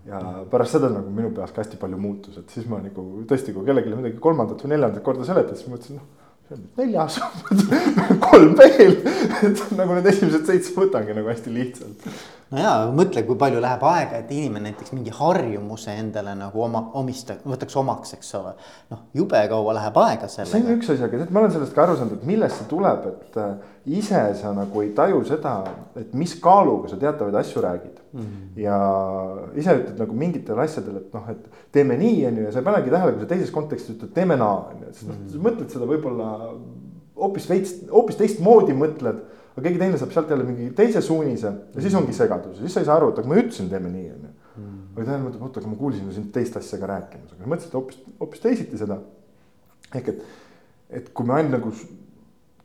Ja pärast seda nagu minu peas ka hästi palju muutus, et siis ma nagu tõesti, kui kellelegi midagi kolmandat või neljandat korda seletasin, siis mõtlesin, noh neljas kolm veel, et nagu need esimesed seitse võtangi nagu hästi lihtsalt no ja mõtle, kui palju läheb aega, et inimene näiteks mingi harjumuse endale nagu oma, omista-, võtaks omaks, eks ole. noh, jube kaua läheb aega sellega. see on üks asi, aga tead, ma olen sellest ka aru saanud, et millest see tuleb, et ise sa nagu ei taju seda, et mis kaaluga sa teatavaid asju räägid mm. -hmm. ja ise ütled nagu mingitel asjadel, et noh, et teeme nii, on ju, ja sa ei panegi tähele, kui sa teises kontekstis ütled, teeme naa, on ju, sest noh, sa mõtled seda võib-olla hoopis veits, hoopis teistmoodi mõtled aga keegi teine saab sealt jälle mingi teise suunise ja siis ongi segadus ja siis sa ei saa aru, et aga ma ütlesin, teeme nii, on ju. Hmm. aga teine mõtleb, oota, aga ma kuulsin sind teist asja ka rääkimas, aga mõtlesid hoopis, hoopis teisiti seda. ehk et, et kui me ainult nagu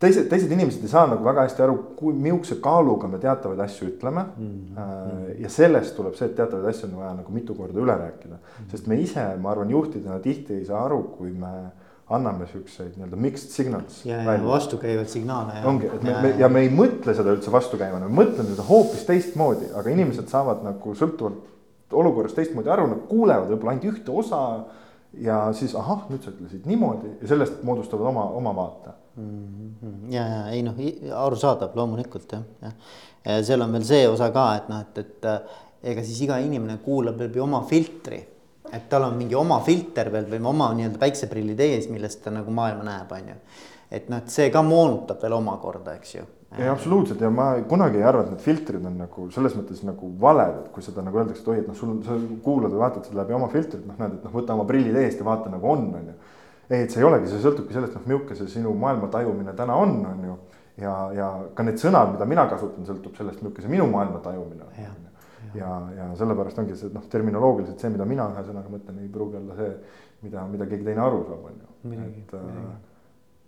teised, teised inimesed ei saa nagu väga hästi aru, kui mihukese kaaluga me teatavaid asju ütleme mm. -hmm. ja sellest tuleb see, et teatavaid asju on vaja nagu mitu korda üle rääkida mm, -hmm. sest me ise, ma arvan, juhtidena tihti ei saa aru, kui me anname siukseid nii-öelda mixed signals. ja, ja vastukäivaid signaale. ongi, et me, me ja me ei mõtle seda üldse vastukäivana, me mõtleme seda hoopis teistmoodi, aga inimesed saavad nagu sõltuvalt olukorrast teistmoodi aru, nad kuulevad võib-olla ainult ühte osa. Ja siis ahah, nüüd sa ütlesid niimoodi ja sellest moodustavad oma, oma vaate mm. -hmm. ja, ja ei noh, arusaadav loomulikult jah, jah. ja seal on veel see osa ka, et noh, et, et ega siis iga inimene kuulab läbi oma filtri et tal on mingi oma filter veel või oma nii-öelda päikseprillid ees, millest ta nagu maailma näeb, on ju. et noh, et see ka moonutab veel omakorda, eks ju. Ei absoluutselt ja ma kunagi ei arva, et need filtrid on nagu selles mõttes nagu valed, et kui seda nagu öeldakse, et oi, et noh, sul, sa kuulad või vaatad seda läbi oma filtrit, noh, näed, et noh, võta oma prillid eest ja vaata nagu on, on ju. ei, et see ei olegi, see sõltubki sellest, noh, milline see sinu maailma tajumine täna on, on ju. ja, ja ka need sõnad, mida mina kasutan, sõltub sellest, milline see minu maailma tajumine on ja, ja sellepärast ongi see noh, terminoloogiliselt see, mida mina ühesõnaga mõtlen, ei pruugi olla see, mida, mida keegi teine aru saab, on ju. et äh,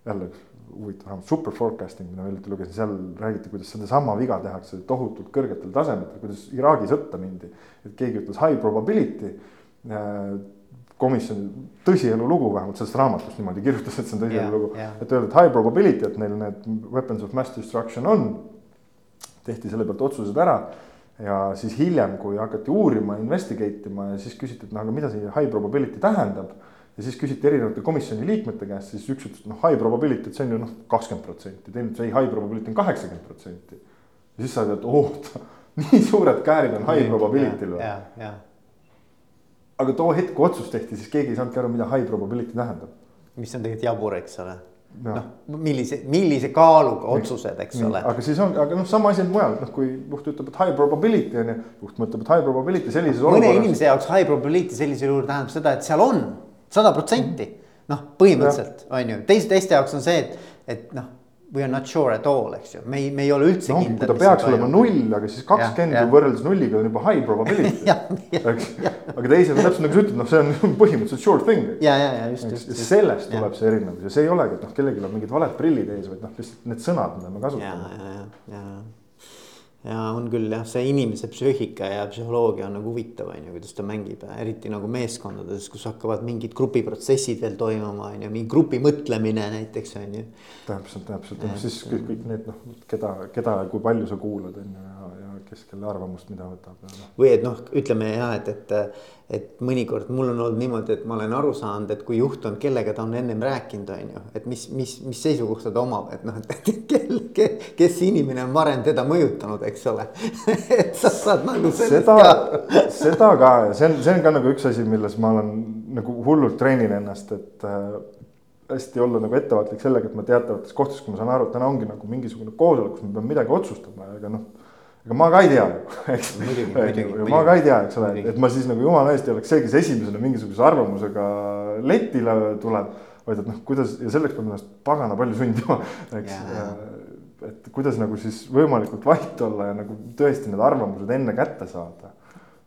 jälle üks huvitav raamat, super forecasting, mida ma hiljuti lugesin, seal räägiti, kuidas sedasama viga tehakse tohutult kõrgetel tasemetel, kuidas Iraagi sõtta mindi. et keegi ütles high probability äh, komisjon, tõsielu lugu vähemalt sellest raamatust niimoodi kirjutas, et see on tõsielu yeah, lugu yeah.. et öelda, et high probability, et neil need weapons of mass destruction on. tehti selle pealt otsused ära ja siis hiljem, kui hakati uurima, investigate ima ja siis küsiti, et noh, aga mida see high probability tähendab. Ja siis küsiti erinevate komisjoni liikmete käest, siis üks ütles, et noh, high probability, et see on ju noh, kakskümmend protsenti, teine ütles ei, high probability on kaheksakümmend protsenti. ja siis sa ütled, oota, nii suured käärid on high probability'l või? aga too hetk, kui otsus tehti, siis keegi ei saanudki aru, mida high probability tähendab. mis on tegelikult jabur, eks ole noh, millise, millise kaaluga otsused, eks nii, ole. aga siis on, aga noh, sama asi on mujal, noh, kui juht ütleb, et high probability on ju, juht mõtleb, et high probability sellises mõne olukorras. mõne inimese jaoks high probability sellisel juhul tähendab seda, et seal on sada protsenti. noh, põhimõtteliselt on ju, teiste, teiste jaoks on see, et, et noh, we are not sure at all, eks ju, me ei, me ei ole üldse no, kindlad. ta peaks olema null, aga siis kakskümmend võrreldes nulliga on juba high probability. eks, aga teised on täpselt nagu sa ütled, noh, see on põhimõtteliselt sure thing. ja, ja, ja just, just, just. sellest tuleb ja. see erinevus ja see ei olegi, et noh, kellelgi on mingid valed prillid ees, vaid noh, lihtsalt need sõnad, mida me kasutame. ja, ja, ja, ja ja on küll jah, see inimese psüühika ja psühholoogia on nagu huvitav, on ju, kuidas ta mängib, eriti nagu meeskondades, kus hakkavad mingid grupiprotsessid veel toimuma, on ju, mingi grupi mõtlemine näiteks on ju. täpselt, täpselt, noh siis kõik, kõik need noh, keda, keda ja kui palju sa kuulad, on ju, kes kelle arvamust mida võtab. Või et noh, ütleme jah, et, et, et mõnikord mul on olnud niimoodi, et ma olen aru saanud, et kui juht on, kellega ta on ennem rääkinud, on ju, et mis, mis, mis seisukohta ta omab, et noh, et kel, kes, kes inimene on varem teda mõjutanud, eks ole et sa saad nagu sellest seda, ka seda ka ja see on, see on ka nagu üks asi, milles ma olen nagu hullult treenin ennast, et äh, hästi olla nagu ettevaatlik sellega, et ma teatavates kohtades, kui ma saan aru, et täna ongi nagu mingisugune koosolek, kus me peame midagi otsustama, aga noh ega ma ka ei tea eks. ma ka ei tea, eks ole, et ma siis nagu jumala eest ei oleks see, kes esimesena mingisuguse arvamusega letile tuleb. vaid et noh, kuidas ja selleks peab ennast pagana palju sundima, eks. et kuidas nagu siis võimalikult vait olla ja nagu tõesti need arvamused enne kätte saada.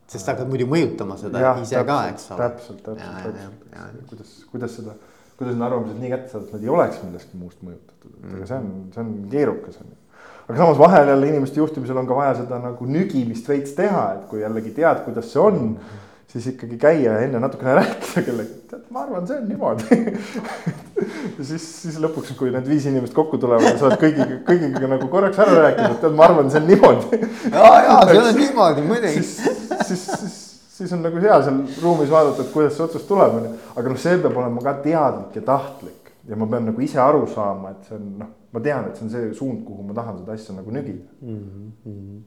sest sa hakkad muidu mõjutama seda ja, ise täpselt, ka, eks ole. täpselt, täpselt, täpselt, kuidas, kuidas seda, kuidas need arvamused nii kätte saada, et nad ei oleks millestki muust mõjutatud, et ega see on, see on keerukas on ju aga samas vahel jälle inimeste juhtimisel on ka vaja seda nagu nügimist veits teha, et kui jällegi tead, kuidas see on, siis ikkagi käia enne natukene rääkida kellegagi, tead, ma arvan, see on niimoodi ja siis, siis lõpuks, kui need viis inimest kokku tulevad, sa oled kõigiga, kõigiga nagu korraks ära rääkinud, tead, ma arvan, see on niimoodi. ja, ja see on niimoodi muidugi. siis, siis, siis, siis on nagu hea seal ruumis vaadata, et kuidas see otsus tuleb, onju, aga noh, see peab olema ka teadlik ja tahtlik ja ma pean nagu ise aru saama, et see on noh ma tean, et see on see suund, kuhu ma tahan seda asja nagu nügida mm. -hmm.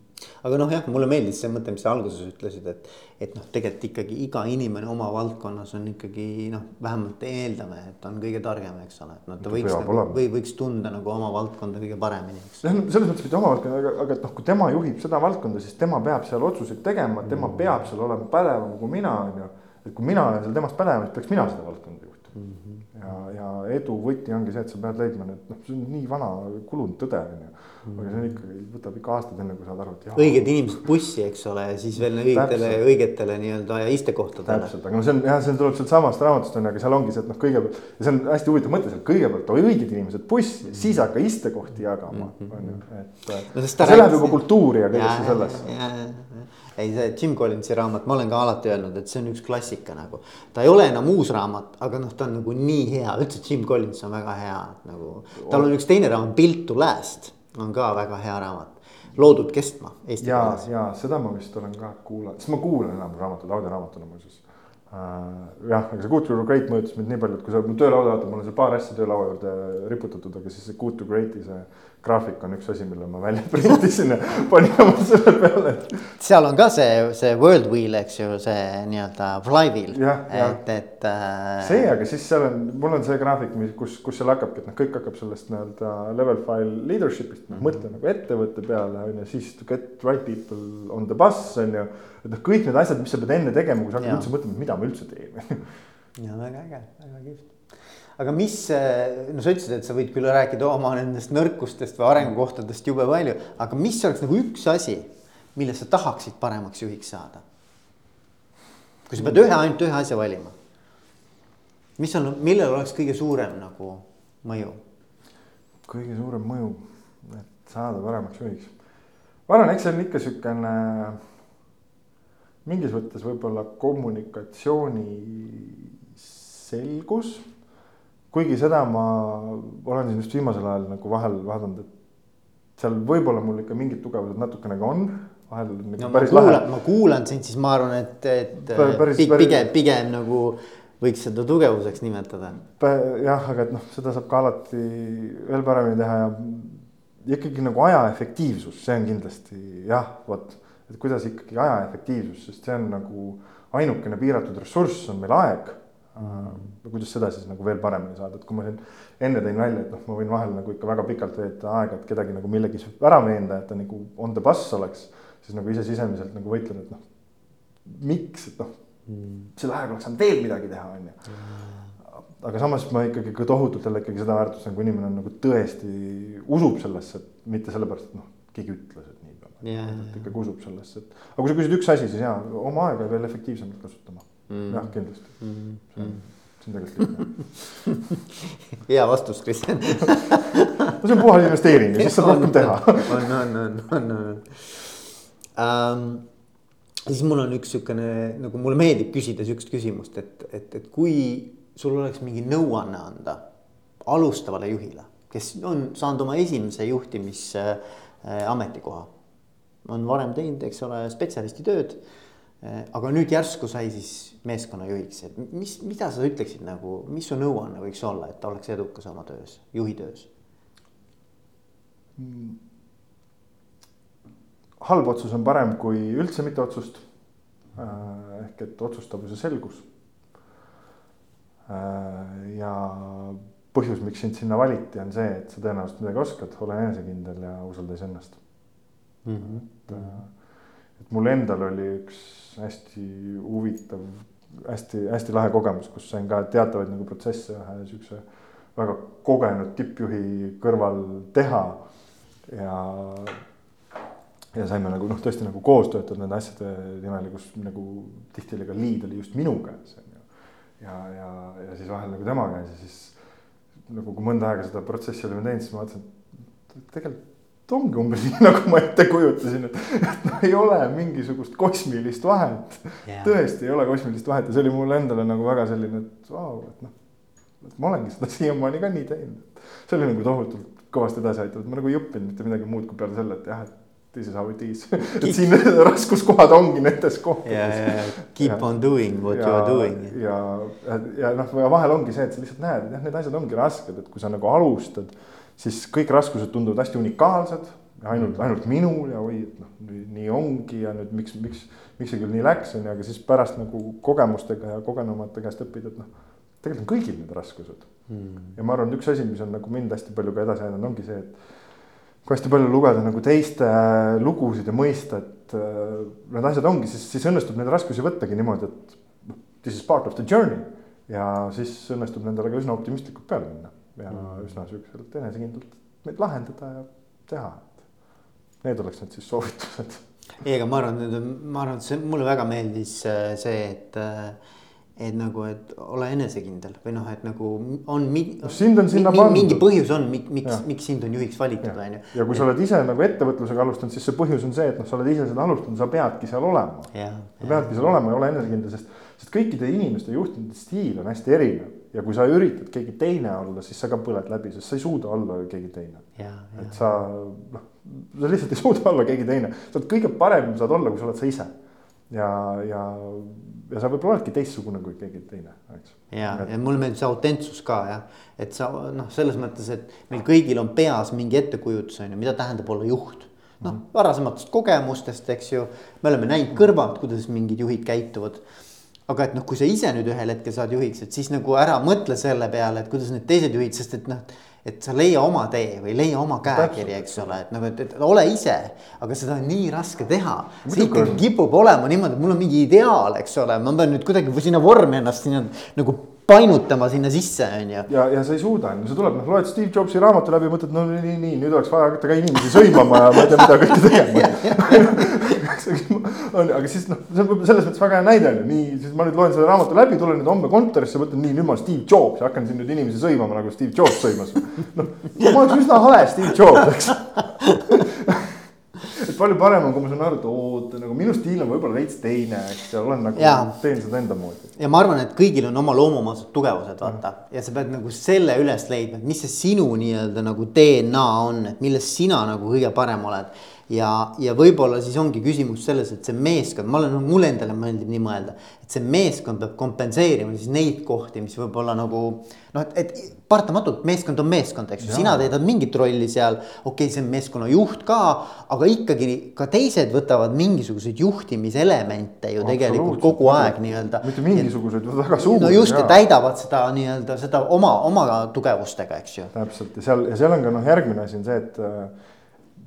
aga noh, jah, mulle meeldis see mõte, mis sa alguses ütlesid, et, et noh, tegelikult ikkagi iga inimene oma valdkonnas on ikkagi noh, vähemalt eeldame, et on kõige targem, eks ole, et noh, ta võiks nagu, või võiks tunda nagu oma valdkonda kõige paremini, eks. jah, selles mõttes mitte oma valdkonda, aga, aga et noh, kui tema juhib seda valdkonda, siis tema peab seal otsuseid tegema, tema mm -hmm. peab seal olema pädevam kui mina, on ju. et kui mina olen seal temast pädevam, siis peaks mina seda valdkonda juhtima mm. -hmm ja, ja edu võti ongi see, et sa pead leidma need, noh, see on nii vana kulunud tõde on ju. aga see on ikkagi, võtab ikka aastaid, enne kui saad aru, et jah. õiged inimesed bussi, eks ole, ja siis veel õigetele, õigetele nii-öelda istekohtadele. täpselt, aga no see on jah, see tuleb sealt samast raamatust on ju, aga seal ongi see, et noh, kõigepealt. ja see on hästi huvitav mõte seal, kõigepealt õiged inimesed bussi, siis hakka istekohti jagama, mhm. on ju, et no,. see läheb juba kultuuri ja kõigesse sellesse ei, see Jim Collinsi raamat, ma olen ka alati öelnud, et see on üks klassika nagu. ta ei ole enam uus raamat, aga noh, ta on nagu nii hea, üldse Jim Collins on väga hea nagu. tal on üks teine raamat, Built to last on ka väga hea raamat. loodud kestma eesti keeles. ja, ja seda ma vist olen ka kuulanud, sest ma kuulan enam raamatuid audioraamatuna muuseas äh,. jah, aga see Good to Great mõjutas mind nii palju, et kui sa töölauda vaatad, mul on seal paar asja töölaua juurde riputatud, aga siis see Good to Great'i see graafik on üks asi, mille ma välja printisin ja panin oma selle peale. seal on ka see, see world wheel, eks ju, see nii-öelda flywheel. et, et äh.... see, aga siis seal on, mul on see graafik, mis, kus, kus seal hakkabki, et noh, kõik hakkab sellest nii-öelda level file leadership'ist mm -hmm., mõtle nagu ettevõtte peale on ju, siis to get right people on the bus on ju. et noh, kõik need asjad, mis sa pead enne tegema, kui sa hakkad üldse mõtlema, mida ma üldse teen ja väga äge, väga kihvt aga mis, no sa ütlesid, et sa võid küll rääkida oma nendest nõrkustest või arengukohtadest jube palju, aga mis oleks nagu üks asi, milles sa tahaksid paremaks juhiks saada? kui sa pead ühe, ainult ühe asja valima. mis on, millel oleks kõige suurem nagu mõju? kõige suurem mõju, et saada paremaks juhiks. ma arvan, eks see on ikka siukene mingis mõttes võib-olla kommunikatsiooni selgus kuigi seda ma olen siin just viimasel ajal nagu vahel vaadanud, et seal võib-olla mul ikka mingid tugevused natukene ka on. vahel on ikka no, päris kuulan, lahe. ma kuulan sind, siis ma arvan, et, et päris, päris, pigem, pigem nagu võiks seda tugevuseks nimetada. jah, aga et noh, seda saab ka alati veel paremini teha ja ikkagi nagu aja efektiivsus, see on kindlasti jah, vot, et kuidas ikkagi aja efektiivsus, sest see on nagu ainukene piiratud ressurss on meil aeg Äh, kuidas seda siis nagu veel paremini saada, et kui ma siin enne tõin välja, et noh, ma võin vahel nagu ikka väga pikalt veeta aega, et kedagi nagu millegi ära veenda, et ta nagu on the bus oleks. siis nagu ise sisemiselt nagu võitlen, et noh, miks, et noh mm., selle ajaga oleks saanud veel midagi teha, on ju. aga samas ma ikkagi ka tohutult jälle ikkagi seda väärtustan, kui inimene on nagu tõesti usub sellesse, et mitte sellepärast, et noh, keegi ütles, et nii peab yeah.. et ikkagi usub sellesse, et aga kui sa küsid üks asi, siis jaa, oma aega veel efektiivsemalt kasutama mm.. jah, kindlasti mm.. see on, see on tegelikult lihtne hea vastus, Kristjan no see on puhas investeering ja siis saab rohkem teha. on, on, on, on, on um, siis mul on üks sihukene nagu mulle meeldib küsida sihukest küsimust, et, et, et kui sul oleks mingi nõuanne anda alustavale juhile, kes on saanud oma esimese juhtimisametikoha. on varem teinud, eks ole, spetsialisti tööd. Aga nüüd järsku sai siis meeskonnajuhiks, et mis, mida sa ütleksid nagu, mis su nõuanne võiks olla, et ta oleks edukas oma töös, juhi töös mm.? halb otsus on parem kui üldse mitte otsust. Äh, ehk et otsustavuse selgus. Äh, ja põhjus, miks sind sinna valiti, on see, et sa tõenäoliselt midagi oskad, ole enesekindel ja usalda iseennast mm. -hmm. et, et mul endal oli üks hästi huvitav hästi,, hästi-hästi lahe kogemus, kus sain ka teatavaid nagu protsesse ühe siukse väga kogenud tippjuhi kõrval teha ja ja saime nagu noh, tõesti nagu koos töötada nende asjade nimel, kus nagu tihti oli ka liid oli just minu käes on ju. ja, ja, ja siis vahel nagu tema käes ja siis nagu kui mõnda aega seda protsessi olime teinud, siis ma vaatasin, et tegelikult ongi umbes nii, nagu ma ette kujutasin, et, noh, ei ole mingisugust kosmilist vahet yeah.. tõesti ei ole kosmilist vahet ja see oli mulle endale nagu väga selline, et vau, et noh, et ma olengi seda siiamaani ka nii teinud. see oli nagu tohutult kõvasti edasi aitav, et ma nagu ei õppinud mitte midagi muud kui peale selle, et jah, et this is how it is et siin raskuskohad ongi nendes kohtades yeah,. Yeah, keep ja, on doing what ja, you are doing. ja, ja, ja noh, vahel ongi see, et sa lihtsalt näed, et jah, need asjad ongi rasked, et kui sa nagu alustad, siis kõik raskused tunduvad hästi unikaalsed. ainult, ainult minul ja oi, et noh, nii ongi ja nüüd miks, miks, miks see küll nii läks, on ju, aga siis pärast nagu kogemustega ja kogenumate käest õpid, et noh, tegelikult on kõigil need raskused mm.. ja ma arvan, üks asi, mis on nagu mind hästi palju ka edasi aidanud, ongi see, et kui hästi palju lugeda nagu teiste äh, lugusid ja mõista, et äh, need asjad ongi, siis, siis õnnestub neid raskusi võttagi niimoodi, et noh, this is part of the journey. ja siis õnnestub nendele ka üsna optimistlikult peale minna ja mm. üsna siukselt enesekindlalt neid lahendada ja teha. Need oleks need siis soovitused. ei, aga ma arvan, ma arvan, et see mulle väga meeldis äh, see, et et nagu, et ole enesekindel või noh, et nagu on mi, no, sind on sinna pandud. mingi põhjus on, miks, miks sind on juhiks valitud, on ju. ja kui sa oled ise nagu ettevõtlusega alustanud, siis see põhjus on see, et noh, sa oled ise seda alustanud, sa peadki seal olema. sa peadki seal olema ja ole enesekindel, sest, sest kõikide inimeste juhtimise stiil on hästi erinev. Ja kui sa üritad keegi teine olla, siis sa ka põled läbi, sest sa ei suuda olla keegi teine. et sa noh, sa lihtsalt ei suuda olla keegi teine, sa oled kõige parem saad olla, kui sa oled sa ise ja, ja, ja sa võib-olla oledki teistsugune kui keegi teine, eks. ja ja mulle meeldib see autentsus ka jah, et sa noh, selles mõttes, et meil kõigil on peas mingi ettekujutus on ju, mida tähendab olla juht. noh mm -hmm., varasematest kogemustest, eks ju, me oleme näinud kõrvalt, kuidas mingid juhid käituvad aga et noh, kui sa ise nüüd ühel hetkel saad juhiks, et siis nagu ära mõtle selle peale, et kuidas need teised juhid, sest et noh et sa leia oma tee või leia oma käekiri, eks ole, et nagu, et, et ole ise, aga seda on nii raske teha. see ikkagi kipub olema niimoodi, et mul on mingi ideaal, eks ole, ma pean nüüd kuidagi sinna vormi ennast sinna nagu painutama sinna sisse, on ju. ja, ja sa ei suuda, on ju, sa tuled, noh, loed Steve Jobsi raamatu läbi, mõtled, no nii, nii, nüüd oleks vaja hakata ka inimesi sõimama ja ma ei tea, mida kõike tegema on, aga siis noh, see on selles mõttes väga hea näide on ju, nii, siis ma nüüd loen selle raamatu läbi, tulen nüüd homme kontorisse, mõtlen nii, nüüd ma olen Steve Jobs ja hakkan siin nüüd inimesi sõimama nagu Steve Jobs sõimas. noh, ma oleks üsna hale Steve Jobs, eks et palju parem on, kui ma saan aru, et oot, nagu minu stiil on võib-olla veits teine, eks ja olen nagu, teen seda enda moodi. ja ma arvan, et kõigil on oma loomuomased tugevused, vaata mm. ja sa pead nagu selle üles leidma, et mis see sinu nii-öelda nagu DNA on, et milles sina nagu kõige parem oled ja, ja võib-olla siis ongi küsimus selles, et see meeskond, ma olen, mulle endale meeldib nii mõelda, et see meeskond peab kompenseerima siis neid kohti, mis võib-olla nagu noh, et, et paratamatult meeskond on meeskond, eks ju, sina täidad mingit rolli seal, okei okay,, see on meeskonna juht ka, aga ikkagi ka teised võtavad mingisuguseid juhtimiselemente ju tegelikult kogu aeg nii-öelda. mitte mingisuguseid, väga suuri. no just ja täidavad seda nii-öelda seda oma, oma tugevustega, eks ju. täpselt ja seal ja seal on ka noh, järgmine asi on see, et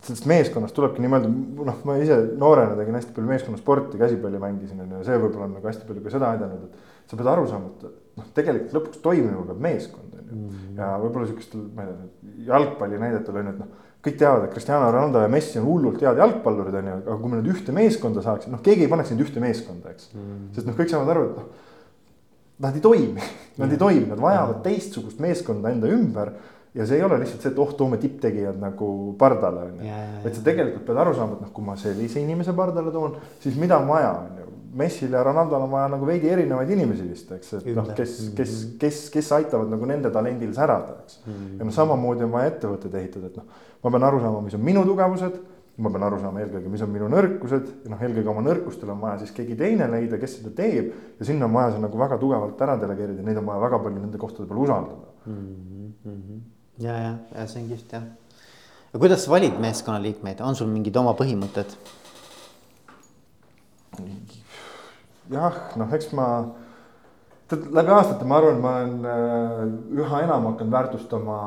sellest meeskonnast tulebki nii mõelda, noh, ma ise noorena tegin hästi palju meeskonnasporti, käsipalli mängisin on ju, see võib-olla on nagu hästi palju ka seda aidanud, et sa pead aru saama, et noh, tegelikult lõpuks toimima peab meeskond on ju. ja võib-olla sihukestel, ma ei tea, jalgpalli näidetel on ju, et noh kõik teavad, et Cristiano Ronaldo ja Messi on hullult head jalgpallurid, on ju, aga kui me nüüd ühte meeskonda saaksid, noh, keegi ei paneks neid ühte meeskonda, eks. Mm.. sest noh, kõik saavad aru, et noh, nad ei toimi, nad ei toimi, nad vajavad teistsugust meeskonda enda ümber. Ja see ei ole lihtsalt see, et oh, toome tipptegijad nagu pardale, on ju. vaid sa tegelikult pead aru saama, et noh, kui ma sellise inimese pardale toon, siis mida on vaja, on ju. Messil ja Ronaldol on vaja nagu veidi erinevaid inimesi vist, eks, et noh, kes, kes, mhm. kes, kes aitavad nagu nende talendil särada, eks mm. -hmm. ja noh, samamoodi on vaja ettevõtteid ehitada, et noh ma pean aru saama, mis on minu tugevused, ma pean aru saama eelkõige, mis on minu nõrkused ja noh, eelkõige oma nõrkustel on vaja siis keegi teine leida, kes seda teeb. ja sinna on vaja see nagu väga tugevalt ära delegeerida, neid on vaja väga palju nende kohtade peal usaldada mm. -hmm. Ja, ja, ja see on kihvt jah. ja kuidas sa valid meeskonnaliikmeid, on sul mingid oma põhimõtted? jah, noh, eks ma tead läbi aastate ma arvan, ma olen äh, üha enam hakanud väärtustama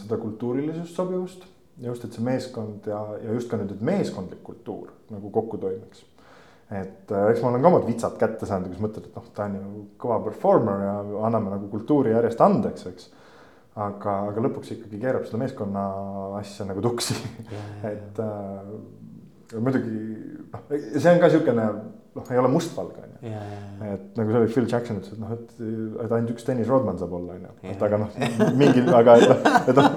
seda kultuurilisust sobivust just, et see meeskond ja, ja just ka nüüd, et meeskondlik kultuur nagu kokku toimiks. et äh, eks ma olen ka omad vitsad kätte saanud, kus mõtled, et noh, ta on ju kõva performer ja anname nagu kultuuri järjest andeks, eks. Aga, aga lõpuks ikkagi keerab seda meeskonna asja nagu tuksi. Et äh, muidugi noh, see on ka niisugune noh, ei ole mustvalge on ju. et nagu see oli Phil Jackson ütles, et noh, et, et ainult üks Dennis Rodman saab olla, on ju, et aga noh, mingil, aga et noh, et noh.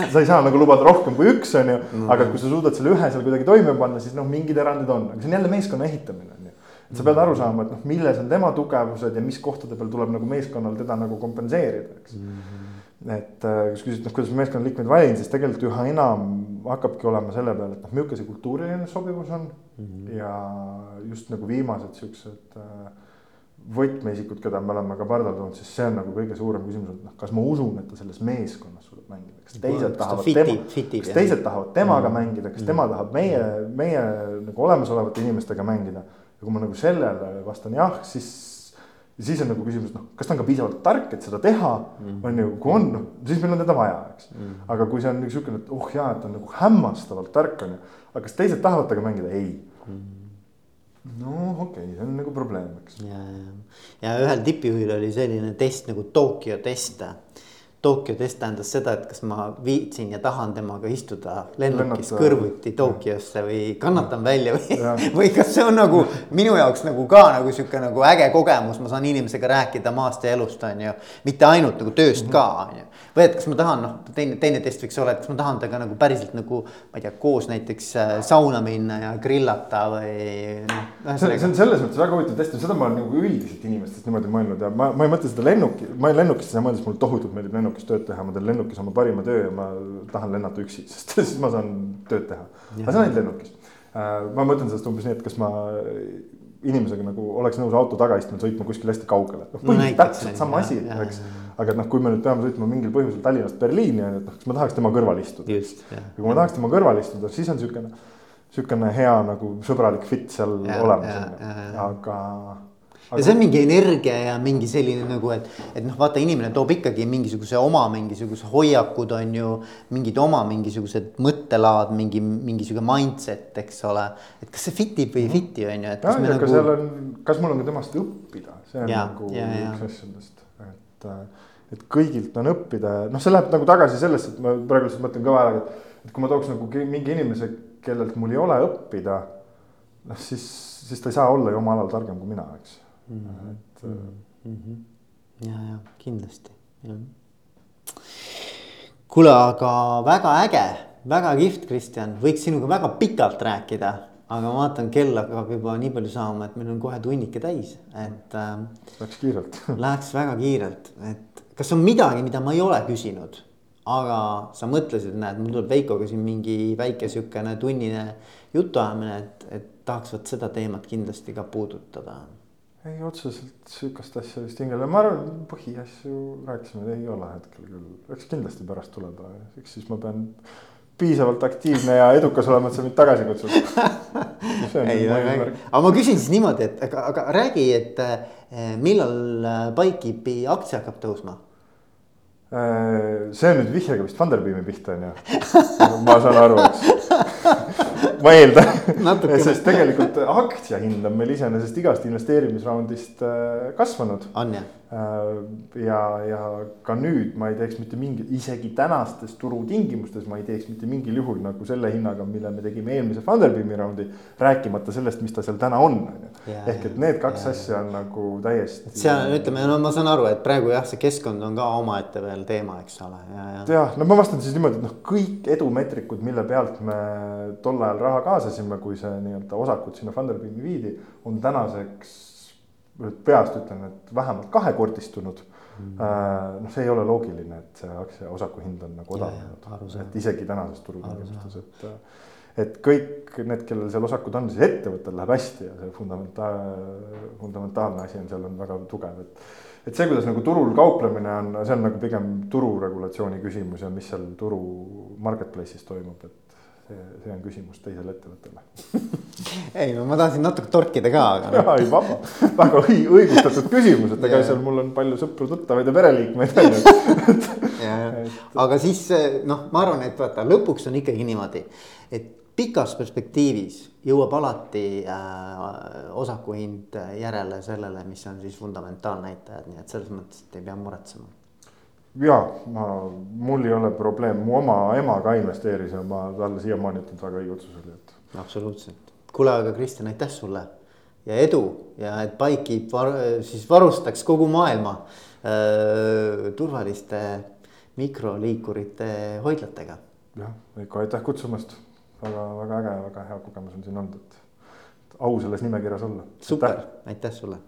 sa ei saa nagu lubada rohkem kui üks, on ju, aga kui sa suudad selle ühe seal kuidagi toime panna, siis noh, mingid erandid on, aga see on jälle meeskonna ehitamine on ju. et sa pead aru saama, et noh, milles on tema tugevused ja mis kohtade peal tuleb nagu meeskonnal teda nagu kompenseerida, eks. Mm. -hmm et äh, kui sa küsid, noh, kuidas ma meeskonnaliikmeid valin, siis tegelikult üha enam hakkabki olema selle peale, et noh, milline see kultuuriline sobivus on mm. -hmm. ja just nagu viimased siuksed äh, võtmeisikud, keda me oleme ka pardal toonud, siis see on nagu kõige suurem küsimus, et noh, kas ma usun, et ta selles meeskonnas suudab mängida, kas teised kas tahavad fiti, tema, kas teised tahavad temaga mm -hmm. mängida, kas -hmm. tema tahab meie, meie nagu olemasolevate inimestega mängida. ja kui ma nagu sellele vastan jah, siis ja siis on nagu küsimus, noh, kas ta on ka piisavalt tark, et seda teha mm., on ju, kui on, noh, siis meil on teda vaja, eks mm.. aga kui see on niisugune, et oh jaa, et ta on nagu hämmastavalt tark, on ju, aga kas teised tahavad temaga mängida, ei mm. no okei okay,, see on nagu probleem, eks. ja, ja, ja ühel tippjuhil oli selline test nagu Tokyo test Tokyo test tähendas seda, et kas ma viitsin ja tahan temaga istuda lennukis Lennata. kõrvuti Tokyosse või kannatan välja või, või kas see on nagu minu jaoks nagu ka nagu sihuke nagu äge kogemus, ma saan inimesega rääkida maast ja elust, on ju. mitte ainult nagu tööst mm -hmm. ka, on ju. või et kas ma tahan, noh, teine, teine test võiks olla, et kas ma tahan temaga nagu päriselt nagu, ma ei tea, koos näiteks äh, sauna minna ja grillata või noh. see on selles mõttes väga huvitav test ja seda ma olen nagu üldiselt inimestest niimoodi mõelnud ja ma, ma ei mõtle seda lennuki, ma lennukisse mõeldes mulle tohutult meeldib lennuk lennukis tööd teha, ma teen lennukis oma parima töö ja ma tahan lennata üksi, sest siis ma saan tööd teha. aga see on ainult lennukis. Äh, ma mõtlen sellest umbes nii, et kas ma inimesega nagu oleks nõus auto tagaistmel sõitma kuskile hästi kaugele. noh, põhimõtteliselt täpselt sama asi, eks. aga et noh, kui me nüüd peame sõitma mingil põhjusel Tallinnast Berliini on ju, et noh, kas ma tahaks tema kõrval istuda. ja kui ma tahaks tema kõrval istuda, siis on siukene, siukene hea nagu sõbralik fit seal ja, olemas on ju, aga ja see on mingi energia ja mingi selline nagu, et, et noh, vaata, inimene toob ikkagi mingisuguse oma mingisuguse hoiakud, on ju. mingid oma mingisugused mõttelaad, mingi, mingisugune mindset, eks ole. et kas see fit ib või ei fit'i, on ju, et. jah, ja nagu... ka seal on, kas mul on ka temast õppida, see on ja, nagu ja, üks asjadest, et. et kõigilt on õppida, noh, see läheb nagu tagasi sellesse, et ma praegu lihtsalt mõtlen kõva häälega, et. et kui ma tooks nagu mingi inimese, kellelt mul ei ole õppida. noh, siis, siis ta ei saa olla ju oma alal targem kui mina, eks mm. -hmm. et mm. -hmm. ja, ja kindlasti, jah. kuule, aga väga äge, väga kihvt, Kristjan, võiks sinuga väga pikalt rääkida, aga ma vaatan, kell hakkab juba nii palju saama, et meil on kohe tunnike täis, et äh,. Läks kiirelt Läheks väga kiirelt, et kas on midagi, mida ma ei ole küsinud? aga sa mõtlesid, näed, mul tuleb Veikoga siin mingi väike sihukene tunnine jutuajamine, et, et tahaks vot seda teemat kindlasti ka puudutada ei, otseselt sihukest asja vist hingele, ma arvan, põhiasju rääkisime, ei ole hetkel küll, eks kindlasti pärast tuleb, eks siis ma pean piisavalt aktiivne ja edukas olema, et sa mind tagasi kutsud. ei, aga ma küsin siis niimoodi, et aga, aga räägi, et eh, millal Bikekeepi aktsia hakkab tõusma? Äh, see on nüüd vihjega vist Funderbeami pihta on ju, ma saan aru, eks ma eeldan, sest tegelikult aktsia hind on meil iseenesest igast investeerimisraundist äh, kasvanud. on jah? Äh, ja, ja ka nüüd ma ei teeks mitte mingi, isegi tänastes turutingimustes ma ei teeks mitte mingil juhul nagu selle hinnaga, mille me tegime eelmise Funderbeami raundi. rääkimata sellest, mis ta seal täna on, on ju. ehk et need kaks ja, asja on nagu täiesti. seal ütleme, no ma saan aru, et praegu jah, see keskkond on ka omaette veel teema, eks ole, ja, ja. jah, no ma vastan siis niimoodi, et noh, kõik edumeetrikud, mille pealt me tol ajal raha kaasasime, kui see nii-öelda osakud sinna Funderbeami viidi, on tänaseks peast ütlen, et vähemalt kahekordistunud mm. -hmm. noh, see ei ole loogiline, et see aktsia osaku hind on nagu odavnenud, et isegi tänases turutingimustes, et. et kõik need, kellel seal osakud on, siis ettevõttel läheb hästi ja see fundamentaal, fundamentaalne asi on seal on väga tugev, et. et see, kuidas nagu turul kauplemine on, see on nagu pigem tururegulatsiooni küsimus ja mis seal turu marketplace'is toimub, et see, see on küsimus teisele ettevõttele. Ei no ma tahtsin natuke torkida ka, aga no.. ei vaba, väga õigustatud küsimus, et ega seal mul on palju sõpru-tuttavaid ja pereliikmeid on ju. aga siis noh, ma arvan, et vaata lõpuks on ikkagi niimoodi, et pikas perspektiivis jõuab alati äh, osaku hind järele sellele, mis on siis fundamentaalnäitajad, nii et selles mõttes, et ei pea muretsema ja ma, mul ei ole probleem, mu oma ema ka investeeris ja ma talle siiamaani ütlen, et väga õige otsus oli, et. absoluutselt, kuule, aga Kristjan, aitäh sulle ja edu ja et Bikekeep var, siis varustaks kogu maailma äh, turvaliste mikroliikurite hoidlatega. jah, ikka aitäh kutsumast väga, väga äge, väga hea kogemus on siin olnud, et au selles nimekirjas olla. super, aitäh sulle